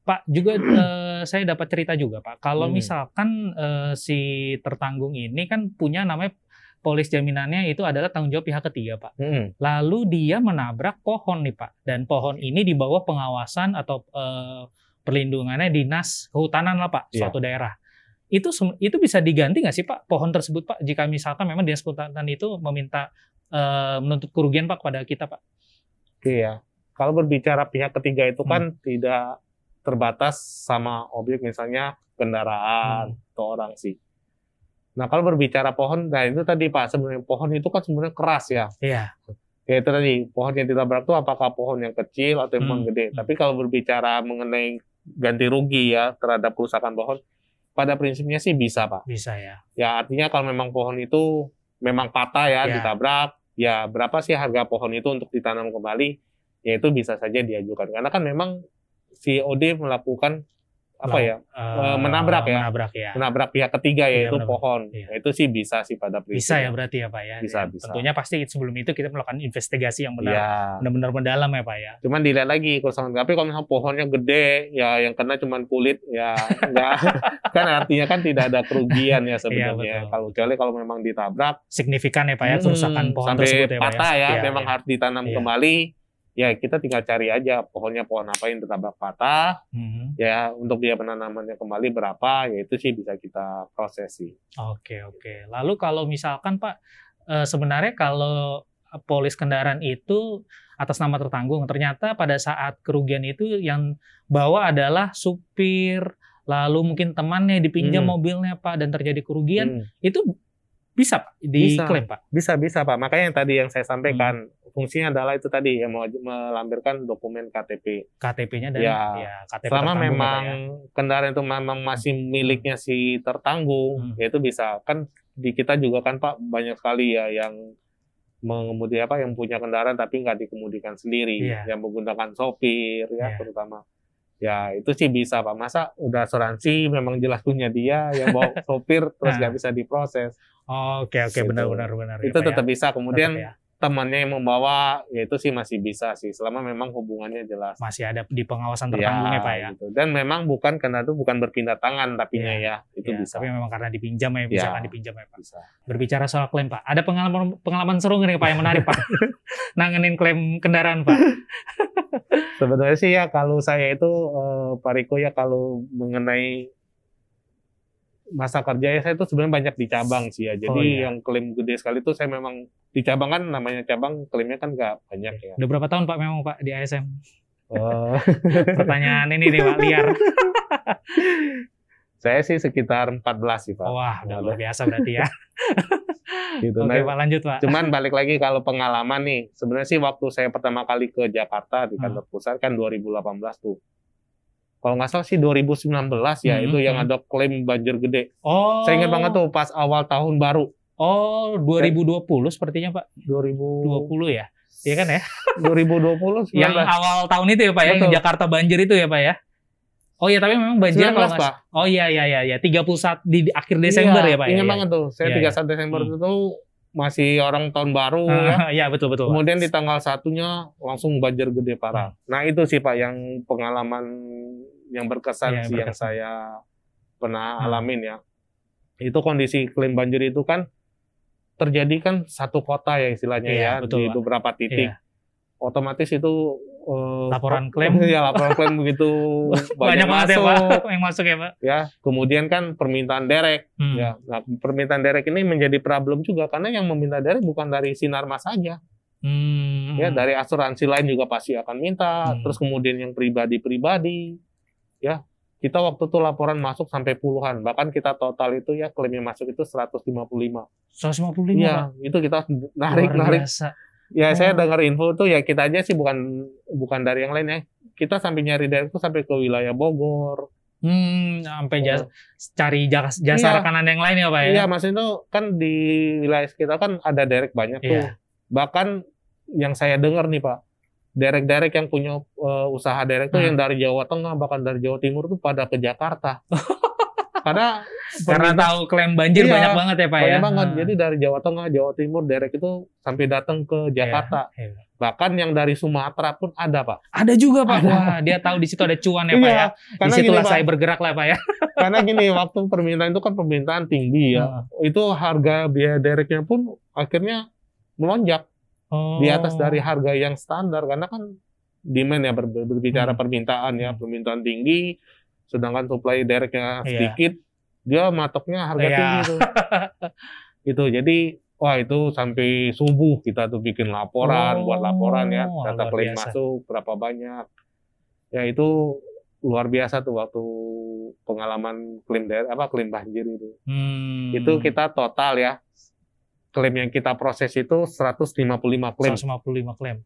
Pak juga eh, saya dapat cerita juga Pak. Kalau Hmm. misalkan eh, si tertanggung ini kan punya namanya polis jaminannya itu adalah tanggung jawab pihak ketiga Pak. Hmm. Lalu dia menabrak pohon nih Pak. Dan pohon ini di bawah pengawasan atau eh, perlindungannya dinas kehutanan lah Pak Iya. suatu daerah. Itu itu bisa diganti nggak sih Pak pohon tersebut Pak jika misalkan memang dinas kehutanan itu meminta eh, menuntut kerugian Pak kepada kita Pak. Oke ya. Kalau berbicara pihak ketiga itu Hmm. kan tidak terbatas sama objek misalnya kendaraan Hmm. atau orang sih. Nah kalau berbicara pohon, nah itu tadi Pak sebenarnya pohon itu kan sebenarnya keras ya. Iya. Ya itu tadi pohon yang ditabrak itu apakah pohon yang kecil atau yang pohon Hmm. gede. Tapi kalau berbicara mengenai ganti rugi ya terhadap kerusakan pohon, pada prinsipnya sih bisa Pak. Bisa ya. Ya artinya kalau memang pohon itu memang patah ya, Ya. ditabrak, ya berapa sih harga pohon itu untuk ditanam kembali? Ya itu bisa saja diajukan. Karena kan memang si OD melakukan apa ya? Eh, menabrak ya. Menabrak ya. Menabrak pihak ketiga Iya, yaitu benar. pohon. Iya. Ya, itu sih bisa sih pada Bisa prinsipnya. ya berarti ya Pak ya. Bisa, Ya, bisa. Tentunya pasti sebelum itu kita melakukan investigasi yang benar Ya. benar-benar mendalam ya Pak ya. Cuman dilihat lagi kerusakan. Tapi kalau misalnya pohonnya gede, ya yang kena cuman kulit, ya enggak. kan artinya kan tidak ada kerugian ya sebenarnya. betul. kalau kecuali kalau memang ditabrak, Signifikan ya Pak ya hmm, kerusakan pohon sampai tersebut ya Pak patah ya, Iya, memang iya. harus ditanam Iya. kembali. Ya kita tinggal cari aja pohonnya pohon apa yang ditabrak patah, Mhm. ya untuk biaya penanamannya kembali berapa, ya itu sih bisa kita proses sih. Oke oke. Lalu kalau misalkan Pak eh, sebenarnya kalau polis kendaraan itu atas nama tertanggung ternyata pada saat kerugian itu yang bawa adalah supir lalu mungkin temannya dipinjam Hmm. mobilnya Pak dan terjadi kerugian Hmm. itu bisa Pak diklaim Pak. Bisa bisa Pak. Makanya yang tadi yang saya sampaikan fungsinya adalah itu tadi yang mau melampirkan dokumen KTP. KTP-nya dan Ya. ya, KTP Selama tertanggung ya, memang ya. kendaraan itu memang masih miliknya si tertanggung, Hmm. ya itu bisa. Kan di kita juga kan Pak banyak sekali ya yang mengemudi apa yang punya kendaraan tapi nggak dikemudikan sendiri, Iya. yang menggunakan sopir ya Iya. terutama. Ya itu sih bisa Pak. Masa udah asuransi memang jelas punya dia yang bawa sopir terus Nah. nggak bisa diproses. Oke oke Gitu. benar benar benar. ya, itu ya. tetap bisa. Kemudian Tetap ya. Temannya yang membawa, ya itu sih masih bisa sih selama memang hubungannya jelas. masih ada di pengawasan tertanggungnya Pak ya. gitu. Dan memang bukan karena itu bukan berpindah tangan tapinya ya, itu Ya, bisa. Tapi memang karena dipinjam ya, misalkan Ya. dipinjam ya Pak. bisa. Berbicara soal klaim Pak, ada pengalaman pengalaman seru nggak nih Pak yang menarik Pak? Nanganin klaim kendaraan Pak. Sebenarnya sih ya kalau saya itu eh, Pak Riko ya kalau mengenai masa kerja ya saya itu sebenarnya banyak di cabang sih ya. Jadi Oh, iya. yang klaim gede sekali itu saya memang di cabang kan namanya cabang klaimnya kan nggak banyak ya. Udah berapa tahun Pak memang Pak di ASM? Oh, Pertanyaan ini nih Pak liar. saya sih sekitar 14 sih Pak. Wah, udah luar biasa berarti ya. Gitu. Oke Nah, Pak lanjut Pak. Cuman balik lagi kalau pengalaman nih, sebenarnya sih waktu saya pertama kali ke Jakarta di kantor pusat kan 2018 tuh. Kalau nggak salah sih 2019 ya Hmm, itu yang hmm. ada klaim banjir gede. Oh. Saya ingat banget tuh pas awal tahun baru Oh, 2020 sepertinya Pak. 2020 20 ya. Iya kan ya? 2020 Yang awal tahun itu ya Pak ya, Betul. Jakarta banjir itu ya Pak ya. Oh iya, tapi memang banjir 19 kalau Pak. Oh iya iya iya ya, 31 di, di akhir Desember Iya, ya Pak ya. Ingat Iya. banget tuh. Saya Iya, 31 Desember Hmm. itu tuh masih orang tahun baru ya. Ah, Iya betul betul. Kemudian di tanggal satunya langsung banjir gede Hmm. parah. Nah itu sih Pak yang pengalaman yang berkesan Iya, sih yang berkesan. saya pernah Hmm. alamin ya. Itu kondisi klaim banjir itu kan terjadi kan satu kota ya istilahnya Iya, ya betul, di Pak. beberapa titik. Iya. Otomatis itu eh, Laporan klaim. ya laporan klaim begitu Banyak banyak, banget ya masuk Pak yang masuk ya Pak. ya. Kemudian kan permintaan derek Hmm. ya. Nah, permintaan derek ini menjadi problem juga karena yang meminta derek bukan dari Sinarmas saja. Hmm. Ya, dari asuransi lain juga pasti akan minta. Hmm. Terus kemudian yang pribadi-pribadi, ya kita waktu itu laporan masuk sampai puluhan. Bahkan kita total itu ya klaim yang masuk itu 155. 155 Iya, Pak. itu kita Luar narik-narik. biasa. Ya, saya Oh. dengar info tuh ya kita aja sih bukan bukan dari yang lain ya. Kita sampai nyari dari itu sampai ke wilayah Bogor. Hmm, sampai jas- cari jasa, jasa Iya. rekanan yang lain ya Pak ya? Iya, maksudnya itu kan di wilayah kita kan ada derek banyak tuh. Iya. Bahkan yang saya dengar nih Pak, derek-derek yang punya eh, usaha derek tuh Hmm. yang dari Jawa Tengah bahkan dari Jawa Timur tuh pada ke Jakarta. Karena Karena tahu klaim banjir Iya, banyak banget ya Pak ya? banyak banget. Hmm. Jadi dari Jawa Tengah, Jawa Timur derek itu sampai datang ke Jakarta. Iya. Bahkan yang dari Sumatera pun ada Pak. Ada juga Pak. Ada. Wah, dia tahu di situ ada cuan ya Pak Iya, ya. Di situlah Pak, saya bergerak lah Pak ya. karena gini waktu permintaan itu kan permintaan tinggi ya. Hmm. Itu harga biaya dereknya pun akhirnya melonjak Oh. di atas dari harga yang standar karena kan demand ya ber- berbicara Hmm. permintaan ya permintaan tinggi sedangkan supply dereknya Iya. sedikit dia matoknya harga Iya. tinggi tuh itu jadi wah itu sampai subuh kita tuh bikin laporan Oh, buat laporan ya luar data klaim masuk berapa banyak ya itu luar biasa tuh waktu pengalaman klaim der apa klaim banjir itu Hmm. itu kita total ya klaim yang kita proses itu 155 klaim 155 klaim.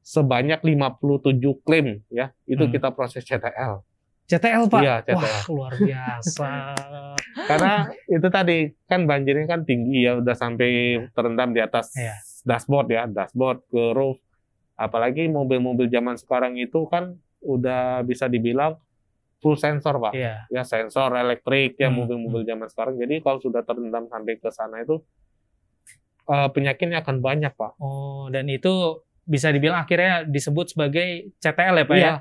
sebanyak 57 klaim ya itu Hmm. kita proses CTL CTL Pak. Iya, CTL. Wah, luar biasa. karena itu tadi kan banjirnya kan tinggi ya udah sampai terendam di atas Iya. dashboard ya dashboard ke roof apalagi mobil-mobil zaman sekarang itu kan udah bisa dibilang full sensor pak Iya. ya sensor elektrik ya Hmm, mobil-mobil zaman sekarang jadi kalau sudah terendam sampai ke sana itu eh, penyakitnya akan banyak pak Oh, dan itu bisa dibilang akhirnya disebut sebagai CTL ya Pak Iya, ya?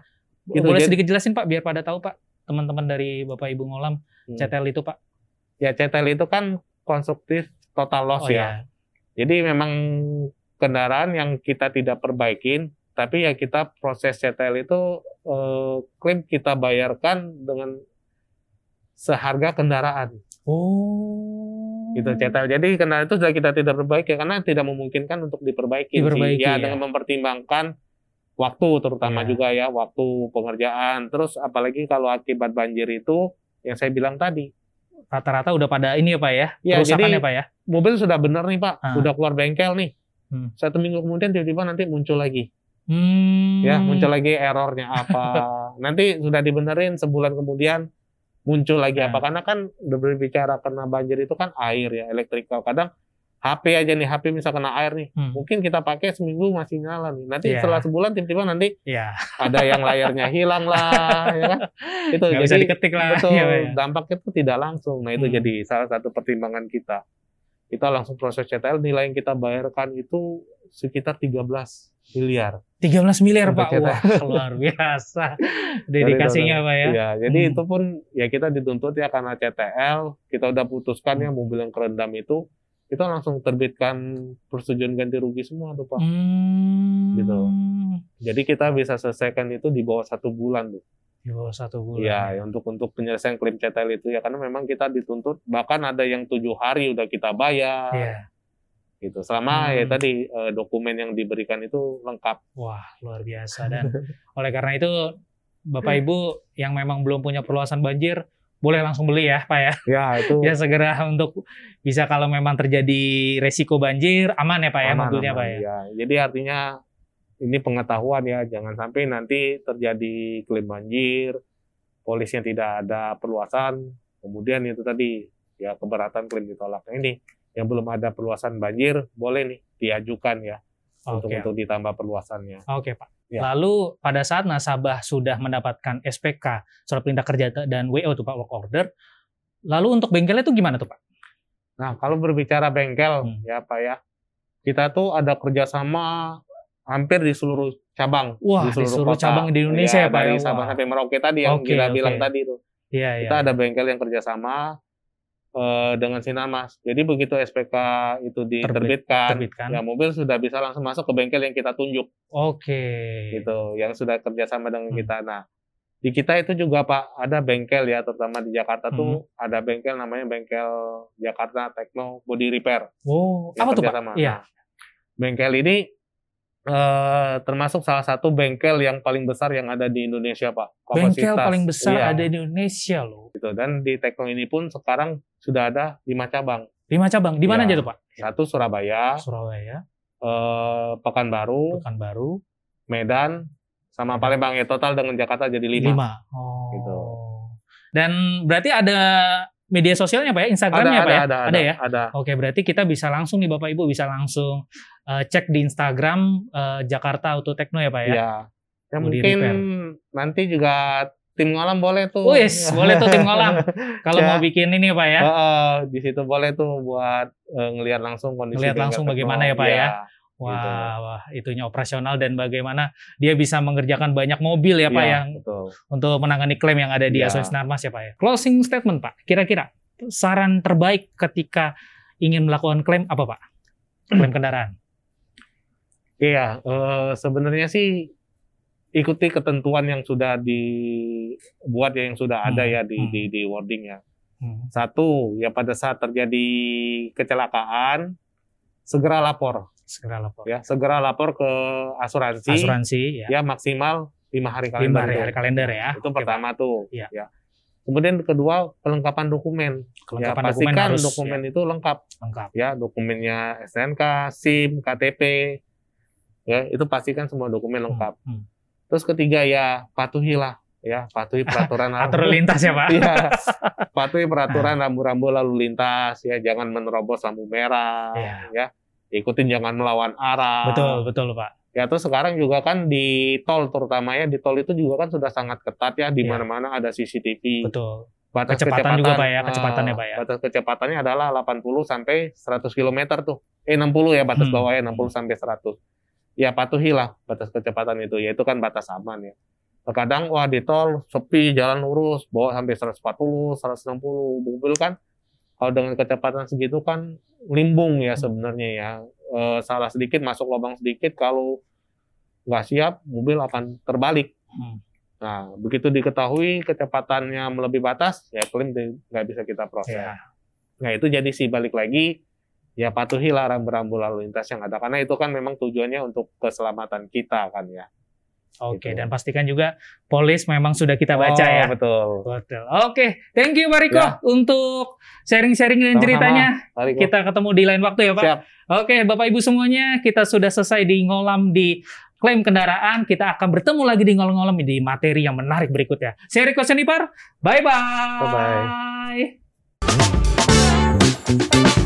Gitu. Boleh Jadi- sedikit jelasin Pak biar pada tahu Pak teman-teman dari Bapak Ibu Ngolam Hmm. CTL itu Pak. ya CTL itu kan konstruktif total loss Oh ya iya. Jadi memang kendaraan yang kita tidak perbaikin, tapi ya kita proses CTL itu eh, klaim kita bayarkan dengan seharga kendaraan. Oh. Gitu CTL. Jadi kendaraan itu sudah kita tidak perbaiki karena tidak memungkinkan untuk diperbaiki. Diperbaiki, ya, ya. dengan mempertimbangkan waktu terutama Iya. juga ya waktu pengerjaan. Terus apalagi kalau akibat banjir itu yang saya bilang tadi, Rata-rata udah pada ini ya Pak ya? Ya, Kerusakan jadi- ya Pak ya? mobil sudah benar nih Pak, Ah. udah keluar bengkel nih. Hmm. Satu minggu kemudian tiba-tiba nanti muncul lagi. Hmm. ya muncul lagi errornya apa nanti sudah dibenerin sebulan kemudian muncul lagi Ya. apa karena kan udah berbicara kena banjir itu kan air ya elektrikal kadang HP aja nih HP misal kena air nih Hmm. mungkin kita pakai seminggu masih nyala nih nanti Ya. setelah sebulan tiba-tiba nanti Iya. ada yang layarnya hilang lah ya kan itu Nggak bisa jadi diketik lah. betul Pak, ya. dampaknya itu tidak langsung nah itu Hmm. jadi salah satu pertimbangan kita kita langsung proses CTL nilai yang kita bayarkan itu sekitar 13 miliar 13 miliar Untuk Pak. CTL. Wah, luar biasa. Dedikasinya Pak ya. Ya, jadi Hmm. itu pun ya kita dituntut ya karena CTL, kita udah putuskan ya mobil yang kerendam itu, kita langsung terbitkan persetujuan ganti rugi semua tuh Pak. Hmm. Gitu. Jadi kita bisa selesaikan itu di bawah satu bulan tuh. Di bawah satu bulan. Ya, ya, untuk untuk penyelesaian klaim CTL itu ya karena memang kita dituntut bahkan ada yang tujuh hari udah kita bayar Iya. gitu. Selama ya Hmm. tadi eh, dokumen yang diberikan itu lengkap. Wah, luar biasa. Dan oleh karena itu, Bapak Ibu yang memang belum punya perluasan banjir, boleh langsung beli ya, Pak ya. Ya itu Ya segera untuk bisa kalau memang terjadi resiko banjir, aman ya Pak ya aman, mobilnya aman, Pak ya. ya. Jadi artinya ini pengetahuan ya, jangan sampai nanti terjadi klaim banjir, polisnya tidak ada perluasan, kemudian itu tadi ya keberatan klaim ditolak. Nah, ini yang belum ada perluasan banjir boleh nih diajukan ya untuk Oke, untuk ditambah perluasannya. Oke Pak. Ya. Lalu pada saat nasabah sudah mendapatkan SPK, surat perintah kerja dan WO tuh Pak work order, lalu untuk bengkelnya itu gimana tuh Pak? Nah kalau berbicara bengkel Hmm. ya Pak ya, kita tuh ada kerjasama hampir di seluruh cabang, Wah, di seluruh kota. cabang di Indonesia ya, Pak, Dari ya? Sabang Wah. sampai Merauke tadi yang Oke, kita oke. bilang tadi itu. Iya, iya. kita ada bengkel yang kerjasama eh, dengan Sinarmas. Jadi begitu SPK itu diterbitkan, terbitkan. ya mobil sudah bisa langsung masuk ke bengkel yang kita tunjuk, Oke. gitu, yang sudah kerjasama dengan Hmm. kita. Nah, di kita itu juga Pak ada bengkel ya, terutama di Jakarta tuh Hmm. ada bengkel namanya bengkel Jakarta Techno Body Repair. Oh, yang apa tuh Pak? Iya. Nah, bengkel ini eh, termasuk salah satu bengkel yang paling besar yang ada di Indonesia, Pak. Bengkel Kapasitas. paling besar Iya, ada di Indonesia loh. gitu. Dan di Tekno ini pun sekarang sudah ada lima cabang. Lima cabang. Di mana Iya. aja tuh Pak? Satu Surabaya, Surabaya, eh, Pekanbaru, Pekanbaru, Medan, sama Palembang ya total dengan Jakarta jadi lima. lima. Oh. Gitu. Dan berarti ada media sosialnya Pak ya? Instagramnya ada, Pak ya? ada, ada, ya? ada. Oke, berarti kita bisa langsung nih Bapak Ibu bisa langsung eh, cek di Instagram eh, Jakarta Auto Techno ya Pak ya? Ya. Ya di mungkin nanti juga tim ngolam boleh tuh. Wis, boleh tuh tim ngolam. Kalau Ya. mau bikin ini Pak ya? Heeh, di situ boleh tuh buat eh, ngelihat langsung kondisi Ngelihat langsung bagaimana ya, Pak, ya? Iya, Wah, gitu. wah, itunya operasional dan bagaimana dia bisa mengerjakan banyak mobil ya Pak Iya, yang betul. untuk menangani klaim yang ada di Iya. Asuransi Narmas ya Pak ya. Closing statement Pak, kira-kira saran terbaik ketika ingin melakukan klaim apa Pak? Klaim kendaraan. Iya, eh, sebenarnya sih ikuti ketentuan yang sudah dibuat ya yang sudah ada Hmm, ya di hmm. di di wording ya. Hmm. Satu, ya pada saat terjadi kecelakaan segera lapor Segera lapor. ya, segera lapor ke asuransi, Asuransi ya. ya maksimal lima hari kalender. Lima hari, hari kalender ya. Itu Oke, pertama tuh. Iya. Ya. Kemudian kedua pelengkapan dokumen. Kelengkapan ya, dokumen pastikan harus dokumen ya, itu lengkap. lengkap. Ya, dokumennya SNK, SIM, KTP. Ya, itu pastikan semua dokumen lengkap. Hmm. Terus ketiga ya patuhilah ya, patuhi peraturan Atur lintas ya Pak. Iya. Patuhi peraturan rambu-rambu lalu lintas ya, jangan menerobos lampu merah Iya. ya. Ikutin jangan melawan arah. Betul, betul Pak. Ya terus sekarang juga kan di tol terutama ya di tol itu juga kan sudah sangat ketat ya di Iya. mana-mana ada CCTV. Betul. Batas Kecepatan juga, Pak, ya, ah, kecepatannya, Pak, ya. Batas kecepatannya adalah 80 sampai 100 km tuh. Eh 60 ya batas Hmm. bawahnya 60 sampai 100. Ya patuhilah batas kecepatan itu. Ya itu kan batas aman ya. Terkadang wah di tol sepi jalan lurus bawa sampai 140, 160 mobil kan kalau dengan kecepatan segitu kan limbung ya sebenarnya ya. Eh, salah sedikit masuk lubang sedikit kalau nggak siap mobil akan terbalik. Hmm. Nah, begitu diketahui kecepatannya melebihi batas, ya klaim nggak bisa kita proses. Ya. Nah, itu jadi sih balik lagi, ya patuhilah rambu-rambu lalu lintas yang ada. Karena itu kan memang tujuannya untuk keselamatan kita kan ya. Oke, Gitu. dan pastikan juga polis memang sudah kita baca Oh, ya. betul. Betul. Oke, thank you Pak Riko Ya. untuk sharing-sharing dan Sama-sama. ceritanya. Mari, Ko. Kita ketemu di lain waktu ya Pak. Siap. Oke, Bapak Ibu semuanya, kita sudah selesai di ngolam di klaim kendaraan. Kita akan bertemu lagi di ngolam-ngolam di materi yang menarik berikutnya. Saya Riko Senipar, bye-bye. Bye-bye.